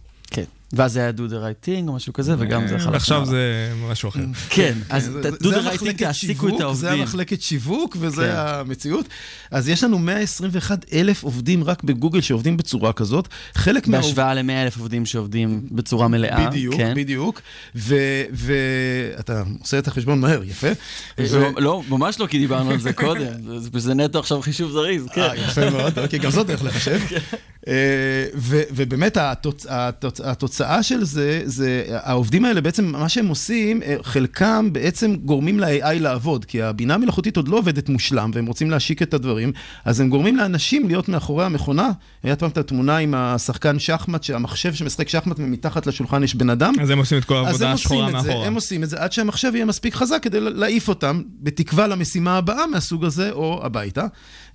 כן. ואז זה היה do the right thing או משהו כזה, וגם זה חלק
ועכשיו
מה-
זה משהו אחר.
כן,
כן,
אז
זה- זה
do the right thing, תעסיקו את
זה
העובדים.
המחלקת שיווק וזה
כן.
המציאות. אז יש לנו 121 אלף עובדים רק בגוגל שעובדים בצורה כזאת. חלק מהעובדים...
בהשוואה ל-100 אלף עובדים שעובדים בצורה מלאה.
בדיוק,
כן.
בדיוק. ואתה עושה את החשבון מהר, יפה.
לא, לא, ממש לא, כי דיברנו על זה קודם. זה- זה נטו עכשיו חישוב זריז, כן.
אה, יפה מאוד, אוקיי, גם זאת דרך לחשב. אה, ו- ובאמת התוצ- התוצ- התוצאה של זה, זה העובדים האלה בעצם, מה שהם עושים, אה, חלקם בעצם גורמים ל-AI לעבוד, כי הבינה המלאכותית עוד לא עובדת מושלם, והם רוצים להשיק את הדברים, אז הם גורמים לאנשים להיות מאחורי המכונה. היה פעם את התמונה עם השחקן שחמט, שהמחשב שמשחק שחמט ומתחת לשולחן יש בן אדם.
אז הם עושים את כל העבודה השחורה
את זה,
מאחורה.
הם עושים את זה עד שהמחשב יהיה מספיק חזק כדי להעיף אותם, בתקווה למשימה הבאה מהסוג הזה, או הביתה.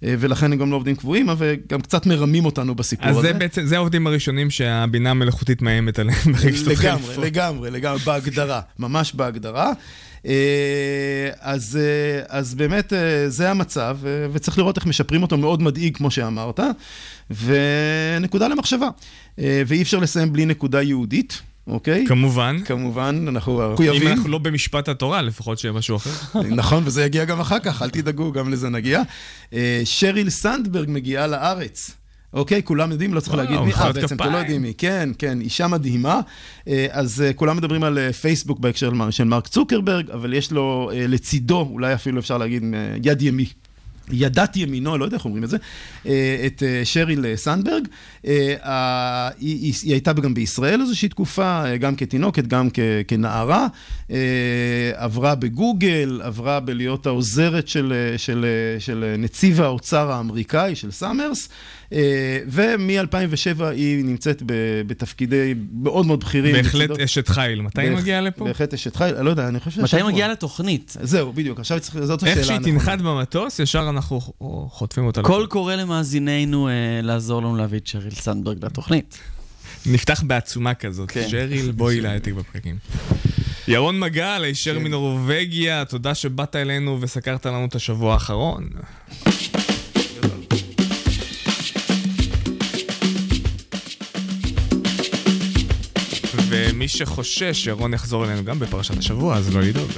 אה, ולכן הם גם לא עובדים קבועים, וגם קצת מרמים אותנו בסיפור
אז
הזה.
זה בעצם, זה העובדים הראשונים שהבינה המלאכותית מאיימת עליהם ברגע שתתחיל
לגמרי. לגמרי, לגמרי, בהגדרה, ממש בהגדרה. אה, אז, אה, אז באמת זה המצב, וצריך לראות איך משפרים אותו, מאוד מדאיג, כמו שאמרת, ונקודה למחשבה. ואי אפשר לסיים בלי נקודה יהודית, אוקיי?
כמובן.
כמובן, אנחנו
אם
מחויבים.
אנחנו לא במשפט התורה, לפחות שיהיה משהו אחר.
נכון, וזה יגיע גם אחר כך, אל תדאגו, גם לזה נגיע. אה, שריל סנדברג מגיעה לארץ. אוקיי, כולם יודעים, לא צריך
וואו,
להגיד מי. אה, בעצם אתם. לא יודעים מי. כן, כן, אישה מדהימה. אה, אז אה, כולם מדברים על פייסבוק בהקשר של מר- של מרק צוקרברג, אבל יש לו לצידו, אולי אפילו אפשר להגיד, יד ימי. ידת ימינו, לא יודע איך אומרים את זה, אה, את אה, שריל אה, סנדברג. היא, הייתה גם בישראל איזושהי תקופה, גם כתינוקת, גם כנערה. עברה בגוגל, עברה בלהיות העוזרת של, של, של נציב האוצר האמריקאי, של סאמרס. אה, ומ-2007 היא נמצאת בתפקידי מאוד מאוד בכירים.
בהחלט אשת חיל. מתי היא מגיעה לפה?
בהחלט אשת חיל, אני לא יודע, אני חושב
מתי היא. מגיעה לתוכנית?
זהו, בדיוק, עכשיו צריך, זאת השאלה
איך שהיא. תנחת במטוס, ישר אנחנו חוטפים אותה.
קול. קורא למאזיננו אה, לעזור לנו להביא את שריל סנדברג לתוכנית.
נפתח בעצומה כזאת.
כן.
שריל, בואי להעתיק בפרקים. ירון מגל, הישר
כן.
מנורבגיה, תודה שבאת אלינו וסקרת לנו את השבוע האחרון. ומי שחושש שירון יחזור אלינו גם בפרשת השבוע, אז לא לדאוג.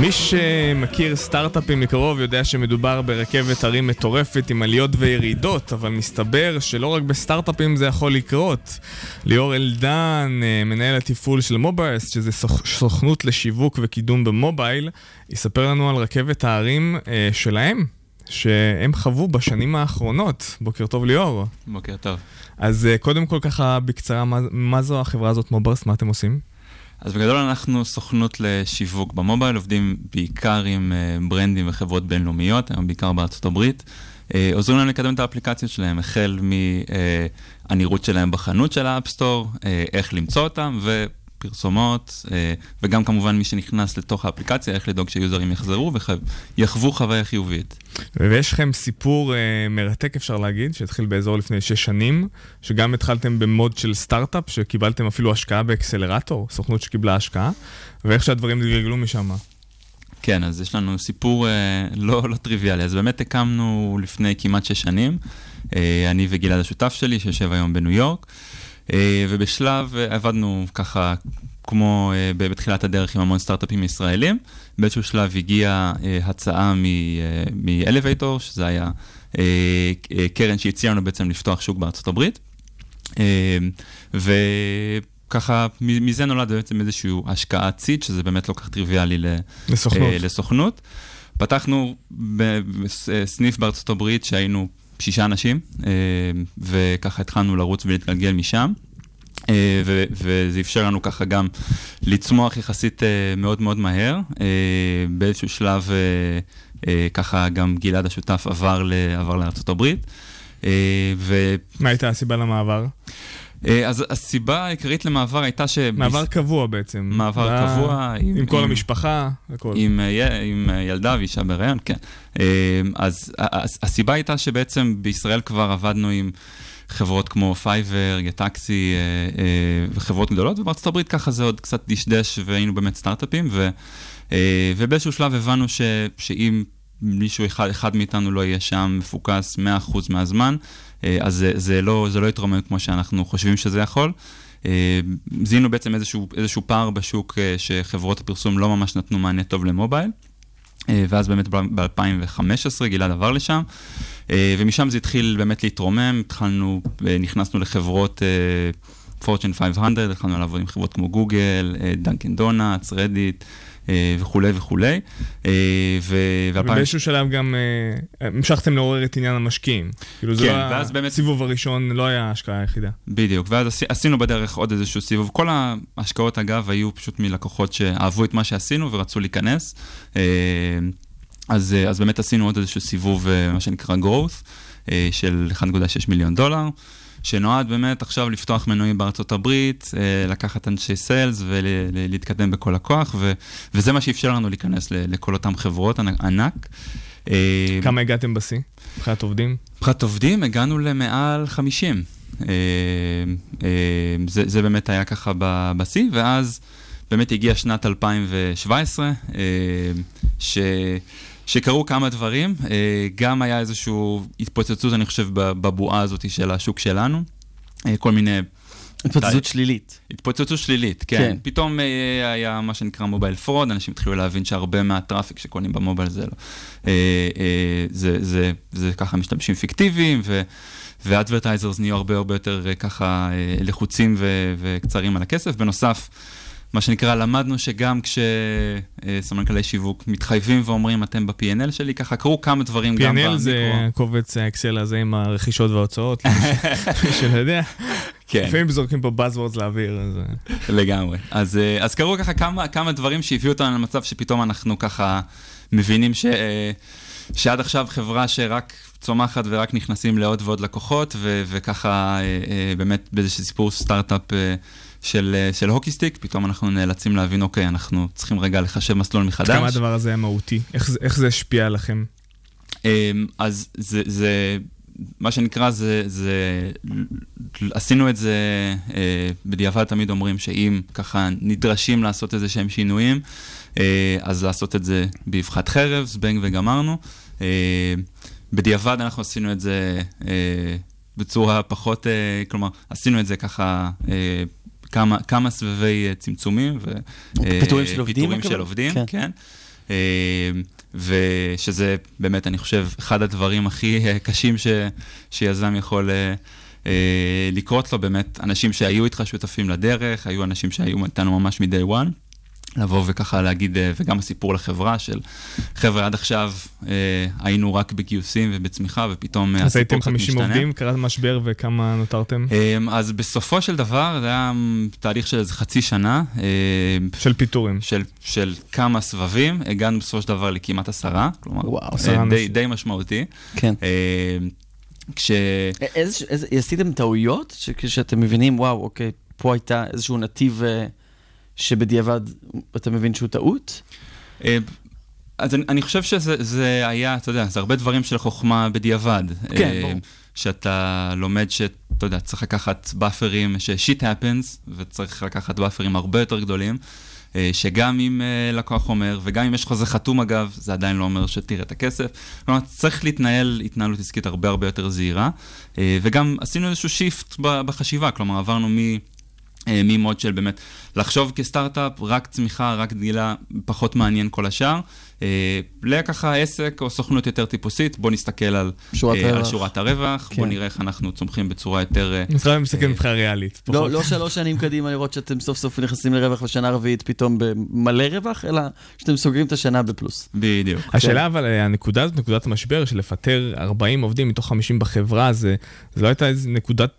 מי שמכיר סטארט-אפים מקרוב יודע שמדובר ברכבת הרים מטורפת עם עליות וירידות, אבל מסתבר שלא רק בסטארט-אפים זה יכול לקרות. ליאור אלדן, אה, מנהל התפעול של מובייס, שזה סוכ- סוכנות לשיווק וקידום במובייל, יספר לנו על רכבת ההרים אה, שלהם, שהם חוו בשנים האחרונות. בוקר טוב ליאור.
בוקר טוב.
אז אה, קודם כל ככה בקצרה, מה, מה זו החברה הזאת מובייס? מה אתם עושים?
אז בגדול אנחנו סוכנות לשיווק במובייל, עובדים בעיקר עם אה, ברנדים וחברות בינלאומיות, היום בעיקר בארצות הברית. אה, עוזרים להם לקדם את האפליקציות שלהם, החל מהנראות שלהם בחנות של האפ סטור, איך למצוא אותם, פרסומות, אה, וגם כמובן מי שנכנס לתוך האפליקציה, איך לדאוג ש users יחזרו ויחוו חוויה חיובית.
ויש לכם סיפור אה, מרתק, אפשר להגיד, שהתחיל באזור לפני שש שנים, שגם התחלתם במוד של סטארט-אפ, שקיבלתם אפילו השקעה באקסלרטור, סוכנות שקיבלה השקעה, ואיך שהדברים התגלגלו משם.
כן, אז יש לנו סיפור אה, לא, לא טריוויאלי. אז באמת הקמנו לפני כמעט שש שנים, אה, אני וגלעד השותף שלי, שיושב היום בניו יורק, ובשלב אה, עבדנו ככה, כמו אה, בתחילת הדרך עם המון סטארט-אפים ישראלים. באיזשהו שלב הגיעה אה, הצעה מ-Elevator, שזה היה אה, אה, קרן שהציעה לנו בעצם לפתוח שוק בארצות הברית. אה, ו... ככה, מזה נולד בעצם איזושהי השקעת ציד, שזה באמת לא כך טריוויאלי
לסוכנות.
אה, לסוכנות. פתחנו בסניף בארצות הברית שהיינו שישה אנשים, אה, וככה התחלנו לרוץ ולהתגלגל משם. אה, ו- וזה אפשר לנו ככה גם לצמוח יחסית אה, מאוד מאוד מהר. באיזשהו שלב ככה גם גלעד השותף עבר, ל- עבר לארה"ב. אה, ו-
מה הייתה הסיבה למעבר?
אה, אז הסיבה העיקרית למעבר הייתה ש...
מעבר קבוע בעצם.
מעבר
ב-
קבוע.
עם כל המשפחה, הכל.
עם, אה, עם אה, ילדה ואישה בהיריון, כן. אה, אז הסיבה הייתה שבעצם בישראל כבר עבדנו עם חברות כמו פייבר, גט טקסי אה, אה, וחברות גדולות, ובארצות הברית ככה זה עוד קצת דשדש והיינו באמת סטארט-אפים, ו, אה, ובאיזשהו שלב הבנו ש, שאם מישהו אחד, אחד מאיתנו לא יהיה שם מפוקס 100% מהזמן, אה, אז זה, זה, לא, זה לא יתרומם כמו שאנחנו חושבים שזה יכול. אה, זיהינו בעצם איזשהו, איזשהו פער בשוק אה, שחברות הפרסום לא ממש נתנו מענה טוב למובייל. אה, ואז באמת ב-2015 גלעד עבר לשם, אה, ומשם זה התחיל באמת להתרומם, התחלנו, אה, נכנסנו לחברות פורצ'ן 500, התחלנו לעבוד עם חברות כמו גוגל, דנקן דונלדס, רדיט. וכולי וכולי. אה, ו-
ובאיזשהו שלב גם אה, המשכתם לעורר את עניין המשקיעים. כאילו זה
כן,
לא
ואז באמת-
הסיבוב הראשון, לא היה ההשקעה היחידה.
בדיוק, ואז עשי- עשינו בדרך עוד איזשהו סיבוב. כל ההשקעות, אגב, היו פשוט מלקוחות שאהבו את מה שעשינו ורצו להיכנס. אה, אז, אה, אז באמת עשינו עוד איזשהו סיבוב, אה, מה שנקרא growth, אה, של 1.6 מיליון דולר. שנועד באמת עכשיו לפתוח מנויים בארצות הברית, אה, לקחת אנשי סיילס ולהתקדם בכל הכוח, ו, וזה מה שאפשר לנו להיכנס לכל אותן חברות ענק-. אה,
כמה הגעתם בשיא? מבחינת עובדים?
מבחינת עובדים הגענו למעל 50. אה, זה, זה באמת היה ככה בשיא, ואז באמת הגיעה שנת 2017, אה, ש... שקרו כמה דברים, אה, גם היה איזושהי התפוצצות, אני חושב, בבועה הזאת של השוק שלנו. אה, כל מיני...
התפוצצות שלילית.
התפוצצות שלילית, כן.
כן.
פתאום אה, היה מה שנקרא mobile fraud, אנשים התחילו להבין שהרבה מה traffic שקונים במובייל זה לא. אה, זה, זה, זה ככה משתמשים פיקטיביים, ו... ו advertisers נהיו הרבה הרבה יותר ככה לחוצים ו- וקצרים על הכסף. בנוסף, מה שנקרא, למדנו שגם כשסמנכ"לי שיווק מתחייבים ואומרים, אתם ב-P&L שלי, ככה קרו כמה דברים גם
P&L זה
במיקרו.
קובץ האקסל הזה עם הרכישות וההוצאות, למי שלא יודע.
כן.
לפעמים זורקים פה buzzwords לאוויר, אז... אה,
לגמרי. אז, אה, אז קרו ככה כמה, כמה דברים שהביאו אותנו למצב שפתאום אנחנו ככה מבינים ש, אה, שעד עכשיו חברה שרק צומחת ורק נכנסים לעוד ועוד לקוחות, ו, וככה אה, אה, באמת באיזשהו סיפור סטארט-אפ אה, של, אה, של הוקי סטיק, פתאום אנחנו נאלצים להבין, אוקיי, אנחנו צריכים רגע לחשב מסלול מחדש.
כמה הדבר הזה היה מהותי? איך איך זה השפיע עליכם?
אמ, אז זה, זה, מה שנקרא, זה, זה, עשינו את זה, אה, בדיעבד תמיד אומרים שאם ככה נדרשים לעשות איזה שהם שינויים, אה, אז לעשות את זה באבחת חרב, זבנג וגמרנו. בדיעבד אנחנו עשינו את זה בצורה פחות, כלומר, עשינו את זה ככה... כמה, כמה סבבי אה, צמצומים ו... אה,
של עובדים,
פיטורים? של עובדים,
כן.
כן. אה, ושזה באמת, אני חושב, אחד הדברים הכי קשים ש, שיזם יכול לקרות לו, באמת, אנשים שהיו איתך שותפים לדרך, היו אנשים שהיו איתנו ממש מ-day one. לבוא וככה להגיד, אה, וגם הסיפור לחברה של, חבר'ה, עד עכשיו אה, היינו רק בגיוסים ובצמיחה, ופתאום אה,
אז הייתם
הסיפור קצת
50
משתנה.
עובדים, קרה משבר וכמה נותרתם?
אמ, אז בסופו של דבר, זה היה תהליך של איזה חצי שנה. אמ,
של פיטורים.
של, של כמה סבבים, הגענו בסופו של דבר לכמעט עשרה, כלומר,
וואו,
אה,
עשרה
די,
אנשים.
די משמעותי.
כן.
אמ, כש...
איזה, איזה, עשיתם טעויות כשאתם מבינים, וואו, אוקיי, פה הייתה איזשהו נתיב אה, שבדיעבד אתה מבין שהוא טעות?
אה, אז אני, אני חושב שזה זה היה, אתה יודע, זה הרבה דברים של חוכמה בדיעבד.
כן,
אה,
ברור.
שאתה לומד שאתה יודע, צריך לקחת buffers, ש-shit happens, וצריך לקחת buffers הרבה יותר גדולים, אה, שגם אם לקוח אומר, וגם אם יש חוזה חתום אגב, זה עדיין לא אומר שתראה את הכסף. כלומר, צריך להתנהל התנהלות עסקית הרבה הרבה יותר זהירה, וגם עשינו איזשהו shift בחשיבה, כלומר, עברנו מ... מ mode של באמת לחשוב כסטארט-אפ, רק צמיחה, רק גדילה, פחות מעניין כל השאר. אה, לככה עסק או סוכנות יותר טיפוסית, בוא נסתכל על
שורת
אה, על
הרווח.
שורת הרווח,
כן.
בוא נראה איך אנחנו צומחים בצורה יותר... אה,
משרד מסתכל מבחינה ריאלית.
לא, לא שלוש שנים קדימה לראות שאתם סוף סוף נכנסים לרווח ושנה רביעית פתאום במלא רווח, אלא שאתם סוגרים את השנה בפלוס.
בדיוק.
השאלה אבל, הנקודה הזאת, נקודת המשבר של לפטר 40 עובדים מתוך 50 בחברה, זה, זה לא הייתה איזה נקודת,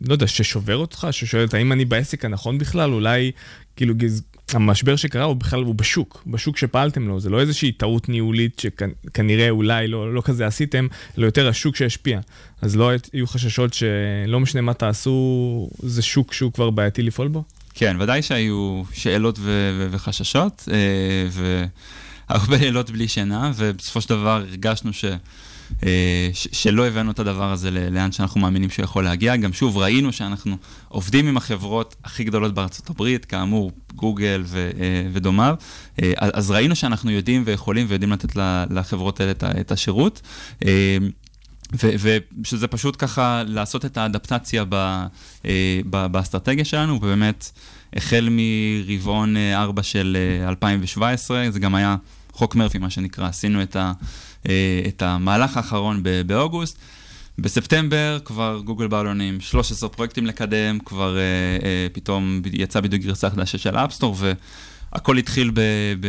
לא יודע, ששובר אותך, ששואלת האם אני בעסק הנכון בכלל, אולי, כאילו, גז... המשבר שקרה הוא בכלל, הוא בשוק, בשוק שפעלתם לו, זה לא איזושהי טעות ניהולית שכנראה אולי לא, לא כזה עשיתם, אלא יותר השוק שהשפיע. אז לא יהיו חששות שלא משנה מה תעשו, זה שוק שהוא כבר בעייתי לפעול בו?
כן, ודאי שהיו שאלות ו- ו- וחששות, אה, והרבה לילות בלי שינה, ובסופו של דבר הרגשנו ש... אה, שלא הבאנו את הדבר הזה לאן שאנחנו מאמינים שהוא יכול להגיע. גם שוב, ראינו שאנחנו עובדים עם החברות הכי גדולות בארצות הברית, כאמור, גוגל ו- אה, ודומיו, אה, אז ראינו שאנחנו יודעים ויכולים ויודעים לתת לחברות האלה את השירות. ושזה פשוט ככה לעשות את האדפטציה ב, ב- באסטרטגיה שלנו, ובאמת, החל מרבעון 4 של אה, 2017, זה גם היה חוק מרפי, מה שנקרא, עשינו את, ה, אה, את המהלך האחרון באוגוסט. בספטמבר כבר גוגל בעלונים, 13 פרויקטים לקדם, כבר אה, אה, פתאום יצא בדיוק גרסה חדשה של אפסטור, והכל התחיל ב... ב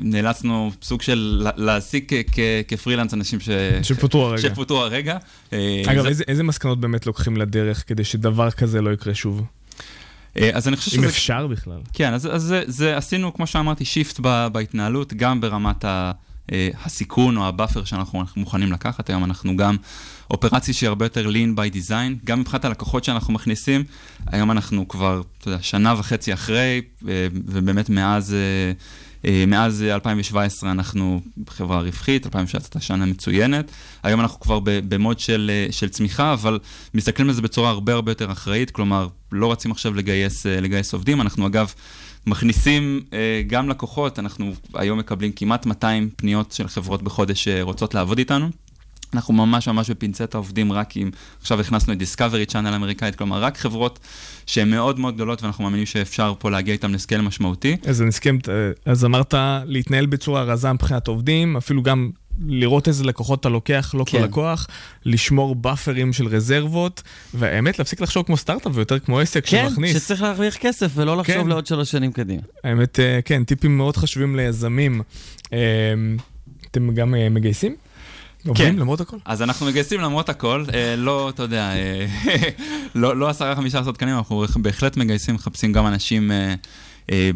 נאלצנו סוג של לה- להעסיק כ- כפרילנס אנשים ש...
שפוטרו הרגע.
שפוטרו הרגע. אה,
אגב,
זה-
איזה, איזה מסקנות באמת לוקחים לדרך כדי שדבר כזה לא יקרה שוב?
אה, אז אני חושב
אם
שזה...
אפשר בכלל.
כן, אז, אז זה, זה עשינו, כמו שאמרתי, shift ב, בהתנהלות, גם ברמת ה, אה, הסיכון או ה buffer שאנחנו מוכנים לקחת. היום אנחנו גם אופרציה שהיא הרבה יותר lean by design, גם מבחינת הלקוחות שאנחנו מכניסים. היום אנחנו כבר, אתה יודע, שנה וחצי אחרי, אה, ובאמת מאז... אה, אה, מאז אה, 2017 אנחנו חברה רווחית, 2017 הייתה שנה מצוינת. היום אנחנו כבר במוד של, אה, של צמיחה, אבל מסתכלים על זה בצורה הרבה הרבה יותר אחראית, כלומר, לא רצים עכשיו לגייס, אה, לגייס עובדים. אנחנו אגב מכניסים אה, גם לקוחות, אנחנו היום מקבלים כמעט 200 פניות של חברות בחודש שרוצות לעבוד איתנו. אנחנו ממש ממש בפינצטה עובדים רק עם, עכשיו הכנסנו את דיסקאברי צ'אנל אמריקאית, כלומר רק חברות שהן מאוד מאוד גדולות ואנחנו מאמינים שאפשר פה להגיע איתן לסקייל משמעותי.
אז אה, אז אמרת להתנהל בצורה רזה מבחינת עובדים, אפילו גם לראות איזה לקוחות אתה לוקח, לא
כן.
כל לקוח, לשמור באפרים של רזרבות, והאמת, להפסיק לחשוב כמו סטארט-אפ ויותר כמו עסק
כן,
שמכניס.
שצריך להרוויח כסף ולא לחשוב
כן.
לעוד שלוש שנים קדימה.
האמת, אה, כן, טיפים מאוד חשובים ליזמים. אה, אתם גם אה, מגייסים? עובדים למרות הכל?
אז אנחנו מגייסים למרות הכל, אה, לא, אתה יודע, אה, לא, לא עשרה, חמישה עשרה תקנים, אנחנו בהחלט מגייסים, מחפשים גם אנשים אה,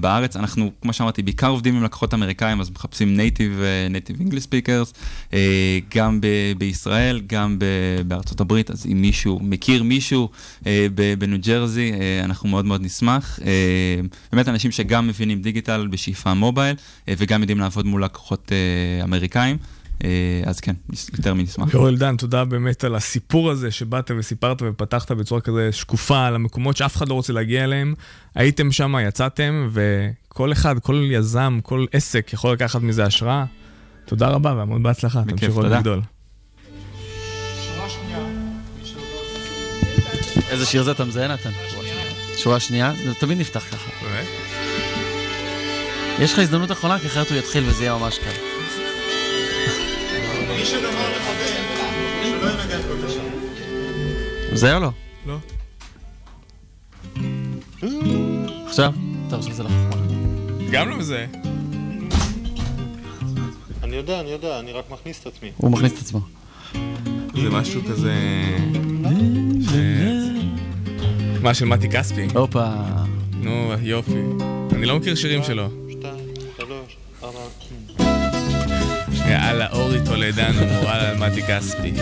בארץ. אנחנו, כמו שאמרתי, בעיקר עובדים עם לקוחות אמריקאים, אז מחפשים native, native English speakers, גם ב- בישראל, גם ב- בארצות הברית, אז אם מישהו מכיר מישהו בניו ג'רזי, אנחנו מאוד מאוד נשמח. באמת אנשים שגם מבינים דיגיטל בשאיפה מובייל, וגם יודעים לעבוד מול לקוחות אמריקאים. אה, אז כן, יותר מנשמח.
יואל דן, תודה באמת על הסיפור הזה שבאת וסיפרת ופתחת בצורה כזה שקופה על המקומות שאף אחד לא רוצה להגיע אליהם. הייתם שם, יצאתם, וכל אחד, כל יזם, כל עסק יכול לקחת מזה השראה. תודה רבה והמון בהצלחה, תמשיכו עוד. לגדול.
איזה שיר זה אתה מזהה, נתן? שורה שנייה? זה תמיד נפתח ככה. יש לך הזדמנות אחרונה, כי אחרת הוא יתחיל וזה יהיה ממש קל. מזהה או לא?
לא.
עכשיו? טוב, עכשיו זה לא חכמה.
גם לא מזהה.
אני יודע, אני יודע, אני רק מכניס את עצמי.
הוא מכניס את עצמו.
זה משהו כזה... מה, של מתי כספי?
הופה.
נו, יופי. אני לא מכיר שירים שלו. יאללה, אורי טולדן, מורל על מתי כספי.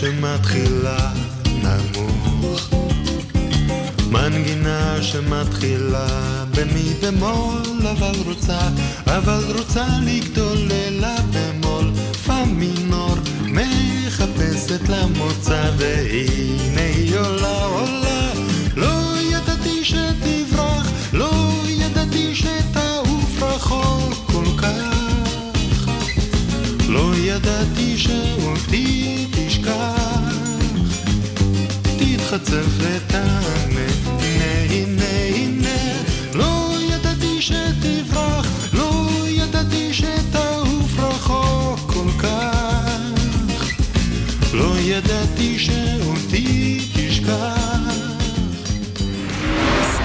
שמתחילה נמוך, מנגינה שמתחילה במי במול, אבל רוצה, אבל רוצה לגדול מחפשת לה מוצא והנה היא עולה עולה. לא ידעתי שתברח לא ידעתי שתעוף רחוק כל כך. לא ידעתי שאותי תשכח. תתחצף ותענה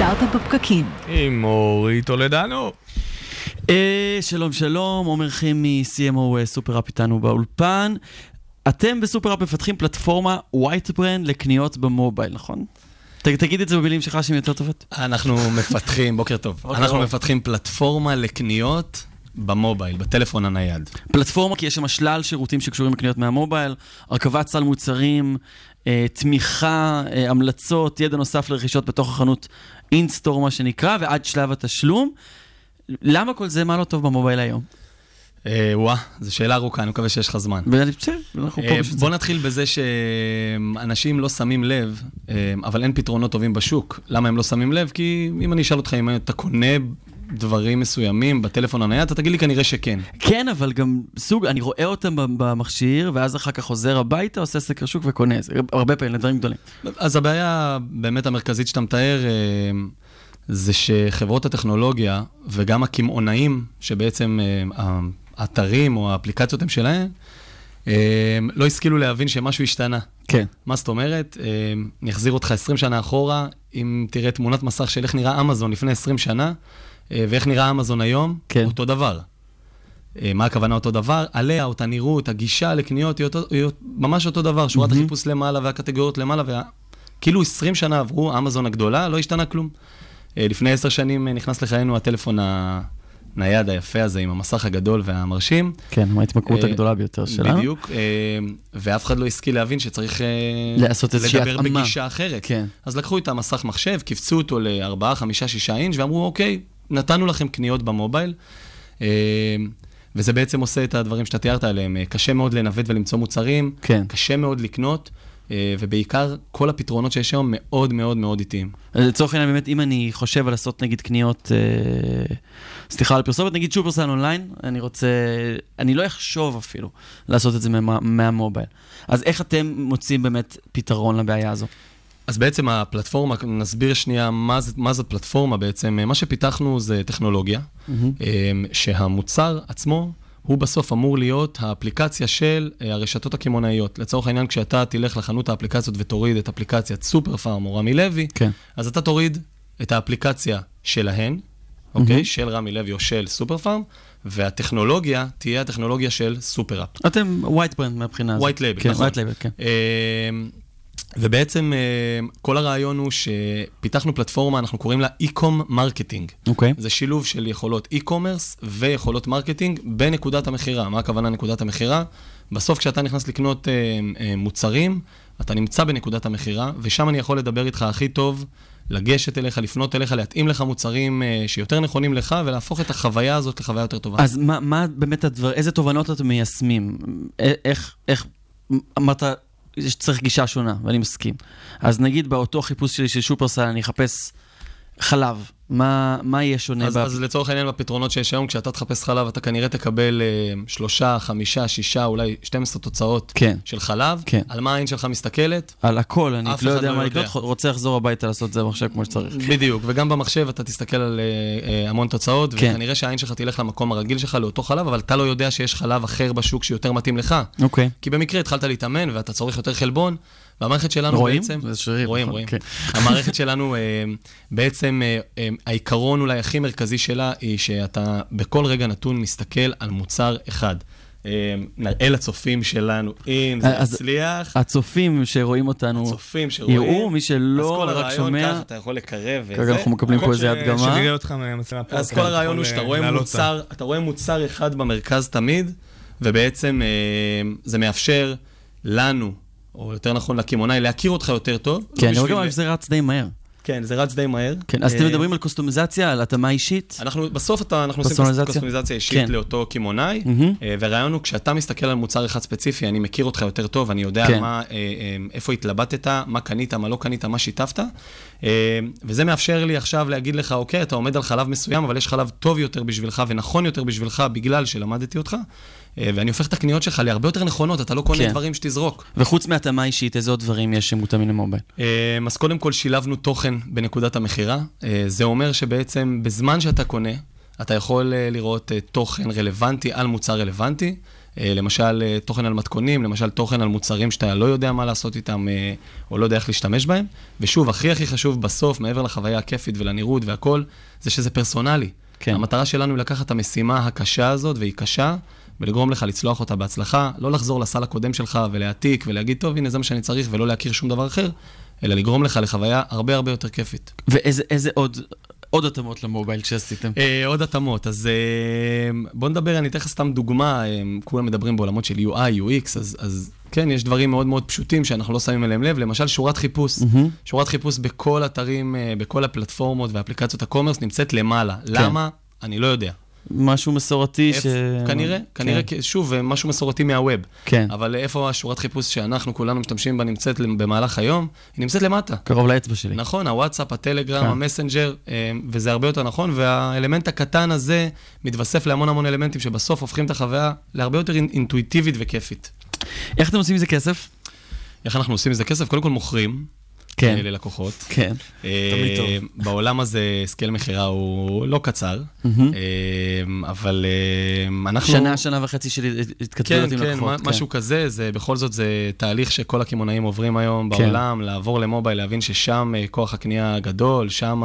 סטארט-אפ בפקקים.
עם אורי טולדנו.
אה, שלום שלום, עומר חמי, CMO אה, SuperUp איתנו באולפן. אתם ב SuperUp מפתחים פלטפורמה white brand לקניות במובייל, נכון? ת, תגיד את זה במילים שלך שהן יותר טובות.
אנחנו מפתחים, בוקר טוב, אנחנו. מפתחים פלטפורמה לקניות במובייל, בטלפון הנייד.
פלטפורמה כי יש שם שלל שירותים שקשורים לקניות מהמובייל, הרכבת סל מוצרים, אה, תמיכה, אה, המלצות, ידע נוסף לרכישות בתוך החנות אינסטור מה שנקרא, ועד שלב התשלום. למה כל זה, מה לא טוב במובייל היום?
אה, וואה, זו שאלה ארוכה, אני מקווה שיש לך זמן.
בסדר, אנחנו פה
אה,
בשביל זה.
בוא נתחיל בזה שאנשים לא שמים לב, אה, אבל אין פתרונות טובים בשוק. למה הם לא שמים לב? כי אם אני אשאל אותך אם אתה קונה דברים מסוימים בטלפון הנייד, אתה תגיד לי כנראה שכן.
כן, אבל גם סוג, אני רואה אותם במכשיר, ואז אחר כך חוזר הביתה, עושה סקר שוק וקונה. זה הרבה פעמים, לדברים גדולים.
אז הבעיה באמת המרכזית שאתה מתאר, אה, זה שחברות הטכנולוגיה וגם הקמעונאים, שבעצם אה, האתרים או האפליקציות הם שלהם, אה, לא השכילו להבין שמשהו השתנה.
כן.
מה זאת אומרת? אני אחזיר אותך 20 שנה אחורה, אם תראה תמונת מסך של איך נראה אמזון לפני 20 שנה, ואיך נראה אמזון היום,
כן.
אותו דבר. אה, מה הכוונה אותו דבר? עליה, אותה נראות, הגישה לקניות היא, אותו, היא ממש אותו דבר, שורת
מהמם.
החיפוש למעלה והקטגוריות למעלה, וה... כאילו 20 שנה עברו, אמזון הגדולה, לא השתנה כלום. אה, לפני 10 שנים אה, נכנס לחיינו הטלפון הנייד היפה הזה עם המסך הגדול והמרשים.
כן, ההתמכרות
אה,
הגדולה ביותר שלנו.
בדיוק, אה, ואף אחד לא השכיל להבין שצריך אה,
לעשות איזושהי
לדבר
התאמה.
בגישה אחרת.
כן.
אז לקחו את המסך מחשב, קיפצו אותו ל-4, 5, 6 אינץ', ואמרו, אוקיי, נתנו לכם קניות במובייל. אה, וזה בעצם עושה את הדברים שאתה תיארת עליהם. אה, קשה מאוד לנווט ולמצוא מוצרים,
כן.
קשה מאוד לקנות, אה, ובעיקר כל הפתרונות שיש היום מאוד מאוד מאוד איטיים.
לצורך העניין, באמת, אם אני חושב על לעשות נגיד קניות, אה, סליחה על פרסומת, נגיד שופרסל אונליין, אני רוצה, אני לא אחשוב אפילו לעשות את זה מה, מהמובייל. אז איך אתם מוצאים באמת פתרון לבעיה הזו?
אז בעצם הפלטפורמה, נסביר שנייה מה, זה- מה זאת פלטפורמה בעצם. מה שפיתחנו זה טכנולוגיה,
מהמם.
אמ, שהמוצר עצמו הוא בסוף אמור להיות האפליקציה של אה, הרשתות הקמעונאיות. לצורך העניין, כשאתה תלך לחנות האפליקציות ותוריד את אפליקציית סופר פארם או רמי לוי,
כן.
אז אתה תוריד את האפליקציה שלהן, אוקיי?
מהמם.
של רמי לוי או של סופר פארם, והטכנולוגיה תהיה הטכנולוגיה של SuperUp.
אתם white brand מהבחינה הזאת.
white label,
כן,
נכון.
white label, כן.
ובעצם אמ, כל הרעיון הוא שפיתחנו פלטפורמה, אנחנו קוראים לה e-com marketing.
אוקיי.
זה שילוב של יכולות e-commerce ויכולות marketing בנקודת המכירה. מה הכוונה נקודת המכירה? בסוף כשאתה נכנס לקנות אה, אה, מוצרים, אתה נמצא בנקודת המכירה, ושם אני יכול לדבר איתך הכי טוב, לגשת אליך, לפנות אליך, להתאים לך מוצרים אה, שיותר נכונים לך, ולהפוך את החוויה הזאת לחוויה יותר טובה.
אז מה, מה באמת הדבר, איזה תובנות אתם מיישמים? איך, איך, אמרת, שצריך גישה שונה, ואני מסכים. אז נגיד באותו חיפוש שלי של שופרסל, אני אחפש חלב. מה, מה יהיה שונה?
אז,
ב-
אז לצורך העניין, בפתרונות שיש היום, כשאתה תחפש חלב, אתה כנראה תקבל אה, שלושה, חמישה, שישה, אולי 12 תוצאות
כן.
של חלב.
כן.
על מה העין שלך מסתכלת?
על הכל, אני לא יודע
לא
מה. לקנות, רוצה לחזור הביתה לעשות את זה במחשב כמו שצריך.
בדיוק, וגם במחשב אתה תסתכל על אה, אה, המון תוצאות,
כן.
וכנראה שהעין שלך תלך למקום הרגיל שלך, לאותו חלב, אבל אתה לא יודע שיש חלב אחר בשוק שיותר מתאים לך.
אוקיי.
כי במקרה התחלת להתאמן ואתה צורך יותר חלבון, והמערכת שלנו
רואים?
בעצם...
זה שריר,
רואים,
נכון,
רואים.
כן.
המערכת שלנו, אה, בעצם אה, אה, העיקרון אולי הכי מרכזי שלה, היא שאתה בכל רגע נתון מסתכל על מוצר אחד. אה, נראה לצופים שלנו, אם זה
אז
יצליח,
הצופים שרואים אותנו,
הצופים שרואים,
יראו, מי
אז
שלא
כל
רק
הרעיון
שומע,
ככה, אתה יכול לקרב וזה.
כרגע אנחנו מקבלים פה איזה הדגמה.
שנראה אותך מהמצלמה פה.
אז
אתה
כל הרעיון הוא שאתה רואה מוצר, אתה רואה מוצר אחד במרכז תמיד, ובעצם זה מאפשר לנו, או יותר נכון לקמעונאי, להכיר אותך יותר טוב.
כן, אני רואה גם שזה רץ די מהר.
כן, זה רץ די מהר.
כן, אז אתם
אה,
מדברים על קוסטומיזציה, על התאמה אישית?
אנחנו, בסוף אתה, אנחנו עושים? קוסטומיזציה אישית
כן.
לאותו קמעונאי. אה, והרעיון הוא, כשאתה מסתכל על מוצר אחד ספציפי, אני מכיר אותך יותר טוב, אני יודע
כן.
מה, אה, איפה התלבטת, מה קנית, מה לא קנית, מה שיתפת, וזה מאפשר לי עכשיו להגיד לך, אוקיי, אתה עומד על חלב מסוים, אבל יש חלב טוב יותר בשבילך ונכון יותר בשבילך, בגלל שלמדתי אותך, ואני הופך את הקניות שלך להרבה יותר נכונות, אתה לא קונה
כן.
דברים שתזרוק.
וחוץ מהתאמה אישית, איזה עוד דברים יש שמותאמים למובייל?
אה, אז קודם כל שילבנו תוכן בנקודת המכירה. אה, זה אומר שבעצם בזמן שאתה קונה, אתה יכול אה, לראות אה, תוכן רלוונטי על מוצר רלוונטי. אה, למשל, אה, תוכן על מתכונים, למשל תוכן על מוצרים שאתה לא יודע מה לעשות איתם אה, או לא יודע איך להשתמש בהם. ושוב, הכי הכי חשוב בסוף, מעבר לחוויה הכיפית ולנראות והכל, זה שזה פרסונלי.
כן.
המטרה שלנו היא לקחת את המשימה הקשה הזאת, והיא קשה, ולגרום לך לצלוח אותה בהצלחה, לא לחזור לסל הקודם שלך ולהעתיק ולהגיד, טוב, הנה זה מה שאני צריך, ולא להכיר שום דבר אחר, אלא לגרום לך לחוויה הרבה הרבה יותר כיפית.
ואיזה איזה עוד, עוד התאמות למובייל שעשיתם?
אה, עוד התאמות, אז אה, בוא נדבר, אני אתן לך סתם דוגמה, אה, כולם מדברים בעולמות של UI, UX, אז, אז כן, יש דברים מאוד מאוד פשוטים שאנחנו לא שמים אליהם לב, למשל שורת חיפוש.
מהמם.
שורת חיפוש בכל אתרים, אה, בכל הפלטפורמות ואפליקציות הקומרס נמצאת למעלה.
כן.
למה? אני לא יודע.
משהו מסורתי ש...
איפה- כנראה, כנראה,
כן.
שוב, משהו מסורתי מהווב.
כן.
אבל איפה השורת חיפוש שאנחנו כולנו משתמשים בה נמצאת במהלך היום? היא נמצאת למטה.
קרוב לאצבע שלי.
נכון, הוואטסאפ, הטלגרם,
כן.
המסנג'ר, אה, וזה הרבה יותר נכון, והאלמנט הקטן הזה מתווסף להמון המון אלמנטים שבסוף הופכים את החוויה להרבה יותר אינ- אינטואיטיבית וכיפית.
איך אתם עושים מזה כסף?
איך אנחנו עושים מזה כסף? קודם כל מוכרים
כן.
ללקוחות.
כן.
אה,
תמיד טוב.
בעולם הזה cycle מכירה הוא לא קצר. אה, אבל אה, אנחנו...
שנה, שנה וחצי של התכתבויות
כן,
עם
כן,
לקוחות.
מה- משהו כזה, זה בכל זאת זה תהליך שכל הקמעונאים עוברים היום
כן.
בעולם, לעבור למובייל, להבין ששם כוח הקנייה גדול, שם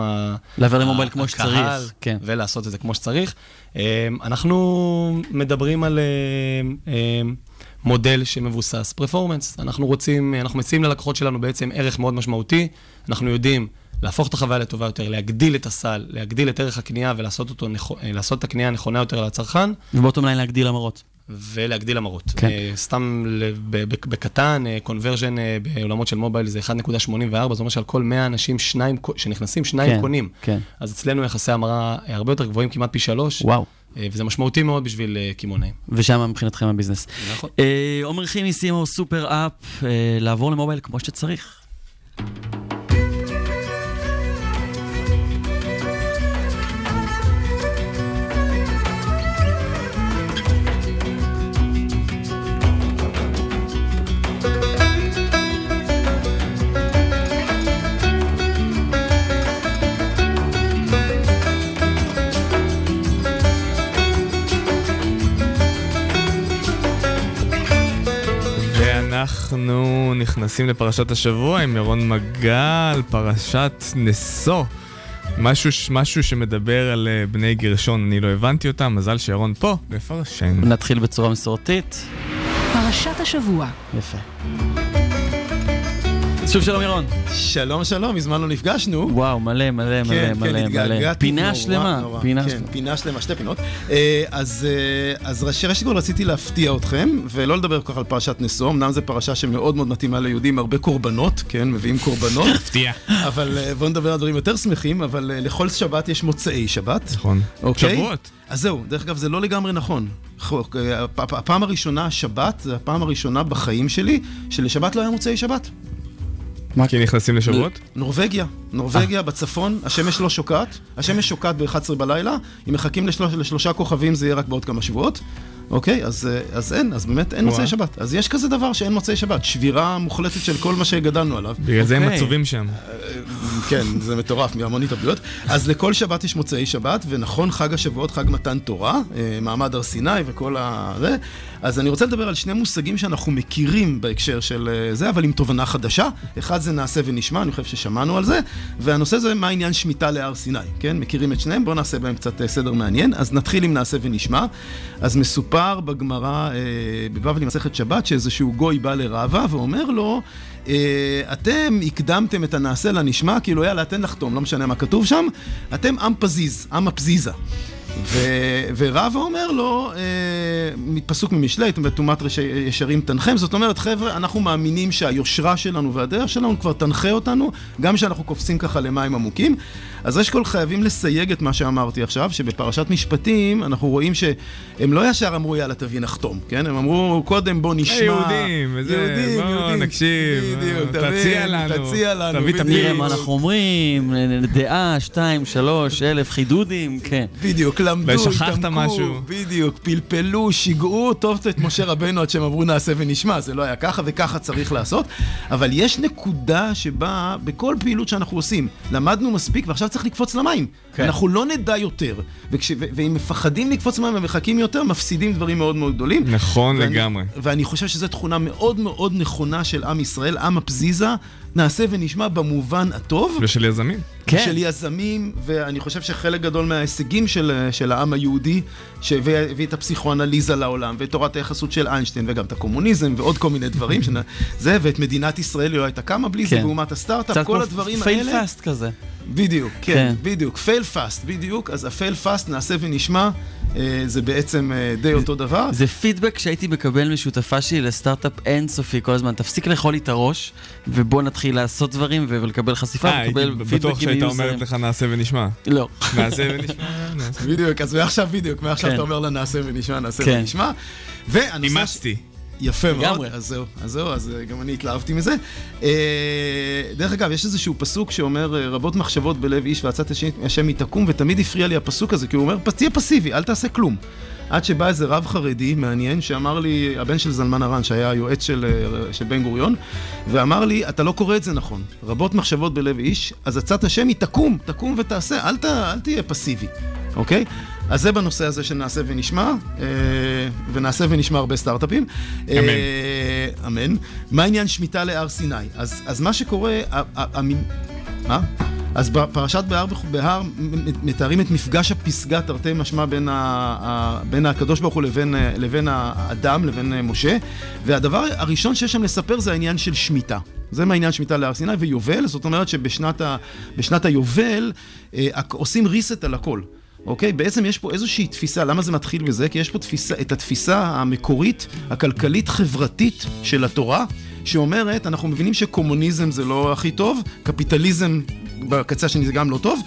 לעבור למובייל כמו שצריך, כן.
ולעשות את זה כמו שצריך. אה, אנחנו מדברים על אה, אה, מודל שמבוסס פרפורמנס. אנחנו רוצים, אנחנו מציעים ללקוחות שלנו בעצם ערך מאוד משמעותי. אנחנו יודעים להפוך את החוויה לטובה יותר, להגדיל את הסל, להגדיל את ערך הקנייה ולעשות אותו, אה, לעשות את הקנייה הנכונה יותר לצרכן.
ובאותו ליין להגדיל המרות.
ולהגדיל המרות.
כן.
אה, סתם בקטן, קונברז'ן בעולמות של מובייל זה 1.84, זאת אומרת שעל כל 100 אנשים שניים, שנכנסים, שניים
כן,
קונים.
כן.
אז אצלנו יחסי המרה אה, הרבה יותר גבוהים, כמעט פי שלוש,
וואו.
אה, וזה משמעותי מאוד בשביל אה, קמעונאים.
ושם מבחינתכם הביזנס.
נכון.
אה, עומר חימי, סימו סופר אפ, אה, לעבור למובייל כמו שצריך.
ואנחנו נכנסים לפרשת השבוע עם ירון מגל, פרשת נשוא. משהו, משהו שמדבר על אה, בני גרשון, אני לא הבנתי אותם, מזל שירון פה, לפרשן.
נתחיל בצורה מסורתית.
פרשת השבוע.
יפה. שוב שלום ירון.
שלום, שלום, מזמן לא נפגשנו.
וואו, מלא, מלא, מלא,
כן,
מלא,
כן,
מלא.
התגעגעתי
פינה
נורא,
שלמה,
נורא.
פינה
כן,
שלמה.
פינה שלמה, שתי פינות. אה, אז אה, אז ראשי ראשית כל רציתי להפתיע אתכם, ולא לדבר כל כך על פרשת נשוא, אמנם זו פרשה שמאוד מאוד מתאימה ליהודים, הרבה קורבנות, כן, מביאים קורבנות.
הפתיע.
אבל אה, בואו נדבר על דברים יותר שמחים, אבל אה, לכל שבת יש מוצאי שבת.
נכון.
אוקיי?
שבועות.
אז זהו, דרך אגב, זה לא לגמרי נכון. הפעם הראשונה, שבת, זה הפעם הראשונה בחיים שלי, שלשבת לא היה מוצאי שבת.
כי נכנסים לשבועות?
נורבגיה, נורבגיה בצפון, השמש לא שוקעת, השמש שוקעת ב-11 בלילה, אם מחכים לשלוש, לשלושה כוכבים זה יהיה רק בעוד כמה שבועות, אוקיי? אז, אה, אז אין, אז באמת אין. מוצאי שבת. אז יש כזה דבר שאין מוצאי שבת, שבירה מוחלטת של כל מה שגדלנו עליו.
בגלל זה הם
אוקיי.
עצובים שם.
כן, זה מטורף, מהמון התאבדויות. אז לכל שבת יש מוצאי שבת, ונכון, חג השבועות, חג מתן תורה, אה, מעמד הר סיני וכל ה... זה. אז אני רוצה לדבר על שני מושגים שאנחנו מכירים בהקשר של אה, זה, אבל עם תובנה חדשה. אחד זה נעשה ונשמע, אני חושב ששמענו על זה, והנושא זה מה עניין שמיטה להר סיני, כן? מכירים את שניהם? בואו נעשה בהם קצת אה, סדר מעניין. אז נתחיל עם נעשה ונשמע. אז מסופר בגמרא, אה, בבבלי מסכת שבת, שאיזשהו גוי בא לרבה ואומר לו, אה, אתם הקדמתם את הנעשה לנשמע, כאילו יאללה, תן לחתום, לא משנה מה כתוב שם, אתם עם פזיז, עם הפזיזה. ו- ורבא אומר לו, אה, פסוק ממשלי, רש- ישרים תנחם, זאת אומרת, חבר'ה, אנחנו מאמינים שהיושרה שלנו והדרך שלנו כבר תנחה אותנו, גם כשאנחנו קופצים ככה למים עמוקים. אז ראשית כל חייבים לסייג את מה שאמרתי עכשיו, שבפרשת משפטים אנחנו רואים שהם לא ישר אמרו יאללה תביא נחתום, כן? הם אמרו קודם בוא נשמע...
יהודים, וזה, בוא נקשיב,
בדיוק,
תציע
תבין,
לנו,
תציע לנו,
תביא.
נראה מה אנחנו אומרים, דעה, שתיים, שלוש, אלף חידודים, כן.
בדיוק, למדו, התעמקו,
משהו.
בדיוק, פלפלו, שיגעו טוב את משה רבנו עד שהם אמרו נעשה ונשמע, זה לא היה ככה וככה צריך לעשות, אבל יש נקודה שבה בכל פעילות שאנחנו עושים, למדנו מספיק ועכשיו צריך לקפוץ למים.
כן.
אנחנו לא נדע יותר, וכש, ו, ואם מפחדים לקפוץ למים ומחכים יותר, מפסידים דברים מאוד מאוד גדולים.
נכון
ואני-
לגמרי.
ואני חושב שזו תכונה מאוד מאוד נכונה של עם ישראל, עם הפזיזה, נעשה ונשמע במובן הטוב.
ושל יזמים.
כן.
של יזמים, ואני חושב שחלק גדול מההישגים של, של העם היהודי, שהביא הביא את הפסיכואנליזה לעולם, ואת תורת היחסות של איינשטיין, וגם את הקומוניזם, ועוד כל מיני דברים, שנ... זה, ואת מדינת ישראל היא לא הייתה קמה בלי זה,
כן.
ואומת הסטארט-אפ,
קצת
כל
כמו
הדברים
fail
האלה.
fast כזה.
בדיוק, כן,
כן.
בדיוק. fail fast, בדיוק. אז ה fail fast, נעשה ונשמע, אה, זה בעצם אה, די אותו דבר.
זה פידבק שהייתי מקבל משותפה שלי לסטארט-אפ אינסופי כל הזמן. תפסיק לאכול לי את הראש, ובוא נתחיל לעשות דברים ולקבל חשיפה,
אה, הייתי
ולקבל
בטוח
פידבקים
שהייתה
מיוזרים.
אומרת לך נעשה ונשמע.
לא.
נעשה ונשמע, נעשה.
בדיוק, אז מעכשיו בדיוק, מעכשיו
כן.
אתה אומר לה נעשה ונשמע, נעשה
כן.
ונשמע. והנושא... ש-
אימצתי.
יפה מאוד,
לגמרי.
אז זהו, אז זהו, אז אה, גם אני התלהבתי מזה. אה, דרך אגב, יש איזשהו פסוק שאומר, אה, רבות מחשבות בלב איש ועצת השם- היא תקום, ותמיד הפריע לי הפסוק הזה, כי הוא אומר, "פ- תהיה פסיבי, אל תעשה כלום. עד שבא איזה רב חרדי מעניין, שאמר לי, הבן של זלמן ארן, שהיה היועץ של, אה, של בן גוריון, ואמר לי, אתה לא קורא את זה נכון. רבות מחשבות בלב איש, אז עצת השם היא תקום, תקום ותעשה, אל, ת, אל תהיה פסיבי, אוקיי? אז זה בנושא הזה של נעשה ונשמע, אה, ונעשה ונשמע הרבה סטארט-אפים. אה, אמן. מה עניין שמיטה להר סיני? אז, אז מה שקורה, ה- ה- המ- מה? אז בפרשת בהר, בהר מתארים את מפגש הפסגה תרתי משמע בין, ה, ה, בין הקדוש ברוך הוא לבין, אה, לבין האדם, לבין אה, משה, והדבר הראשון שיש שם לספר זה העניין של שמיטה. זה מהעניין שמיטה להר סיני ויובל, זאת אומרת שבשנת ה, היובל אה, עושים reset על הכל. אוקיי? בעצם יש פה איזושהי תפיסה, למה זה מתחיל בזה? כי יש פה תפיסה, את התפיסה המקורית, הכלכלית-חברתית של התורה, שאומרת, אנחנו מבינים שקומוניזם זה לא הכי טוב, קפיטליזם בקצה השני זה גם לא טוב,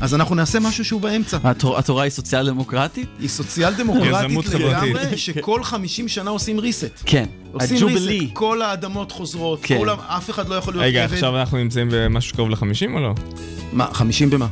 אז אנחנו נעשה משהו שהוא באמצע.
התור- התורה היא סוציאל דמוקרטית?
היא סוציאל דמוקרטית. לגמרי, שכל 50 שנה עושים reset.
כן.
עושים
הג'ובלי.
reset, כל האדמות חוזרות,
כן.
כולם, אף אחד לא יכול להיות
רגע. עכשיו אנחנו נמצאים במשהו שקרוב ל-50 או לא?
מה, 50 במה?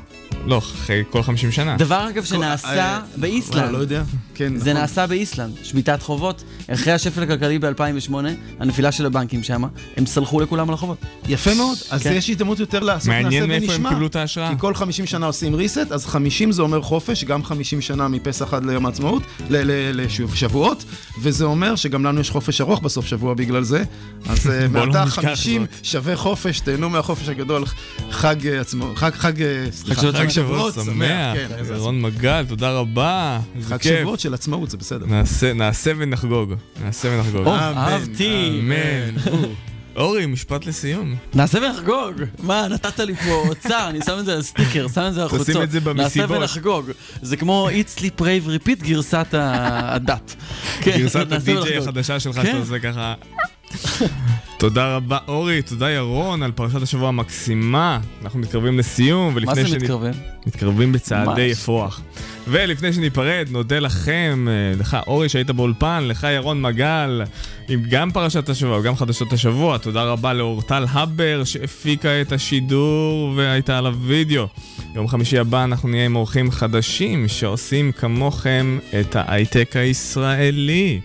לא, אחרי כל 50 שנה.
דבר אגב
אה,
שנעשה
לא,
באיסלנד.
לא יודע. כן,
זה
נכון.
נעשה באיסלנד, שביתת חובות. אחרי השפל הכלכלי ב-2008, הנפילה של הבנקים שם, הם סלחו לכולם על החובות.
יפה מאוד, אז
כן.
יש הזדמנות יותר לעשות נעשה ונשמע.
מעניין מאיפה הם קיבלו את ההשראה.
כי כל 50 שנה עושים reset, אז 50 זה אומר חופש, גם 50 שנה מפסח עד ליום העצמאות, לשבועות, וזה אומר שגם לנו יש חופש ארוך בסוף שבוע בגלל זה. אז אה,
לא
מעתה
נשכח
50
זאת.
שווה חופש, תהנו מהחופש הגדול, חג אה, עצמו, חג, חג, אה, סליחה,
חג שבועות
שמח. כן, איזה
רון מגל, תודה רבה.
חג. שבועות של עצמאות, זה בסדר.
נעשה- ונחגוג. נעשה ונחגוג.
אהבתי.
אמן. אורי, משפט לסיום.
נעשה ונחגוג. מה, נתת לי פה אוצר, אני שם את זה על סטיקר, שם את זה על
תשים
חוצות.
את זה במסיבות.
נעשה ונחגוג. זה כמו It's Sleep Rave Repeat גרסת הדת. כן,
גרסת
נעשה
הדי-ג'יי. החדשה שלך,
כן.
שאתה עושה ככה... תודה רבה, אורי, תודה ירון על פרשת השבוע המקסימה. אנחנו מתקרבים לסיום, ולפני
מה זה
שנ-
מתקרב?
מתקרבים בצעדי. אפרוח. ולפני שניפרד, נודה לכם, אה, לך אורי שהיית באולפן, לך ירון מגל, עם גם פרשת השבוע וגם חדשות השבוע. תודה רבה לאורטל הבר שהפיקה את השידור והייתה על הוידאו. יום חמישי הבא אנחנו נהיה עם אורחים חדשים שעושים כמוכם את ההייטק הישראלי.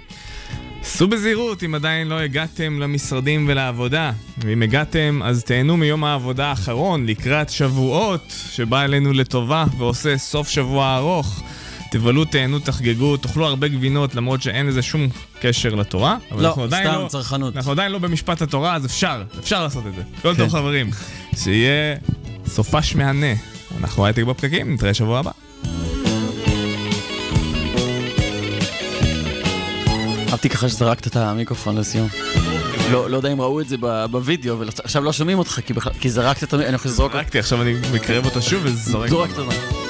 סעו בזהירות אם עדיין לא הגעתם למשרדים ולעבודה. ואם הגעתם, אז תהנו מיום העבודה האחרון לקראת שבועות, שבא אלינו לטובה ועושה סוף שבוע ארוך. תבלו, תהנו, תחגגו, תאכלו הרבה גבינות למרות שאין לזה שום קשר לתורה.
לא, סתם צרכנות.
אנחנו עדיין לא במשפט התורה, אז אפשר, אפשר לעשות את זה. כל
כן.
טוב חברים. שיהיה סופש מהנה. אנחנו הייטק בפקקים, נתראה שבוע הבא.
אהבתי ככה שזרקת את המיקרופון לסיום. לא לא יודע אם ראו את זה בווידאו, ועכשיו לא שומעים אותך, כי בכלל- כי זרקת את המיקרופון, אני יכול לזרוק
זרקתי, עכשיו אני מקרב אותו שוב וזורק.
זורק אותו.